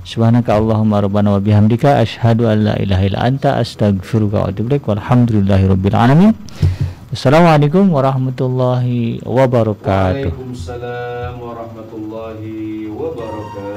Speaker 1: Subhanaka Allahumma rabbana wa bihamdika asyhadu an la ilaha illa anta astaghfiruka wa atubu ilaik. Walhamdulillahirabbil alamin. Wassalamualaikum warahmatullahi wabarakatuh.
Speaker 2: Waalaikumsalam warahmatullahi wabarakatuh.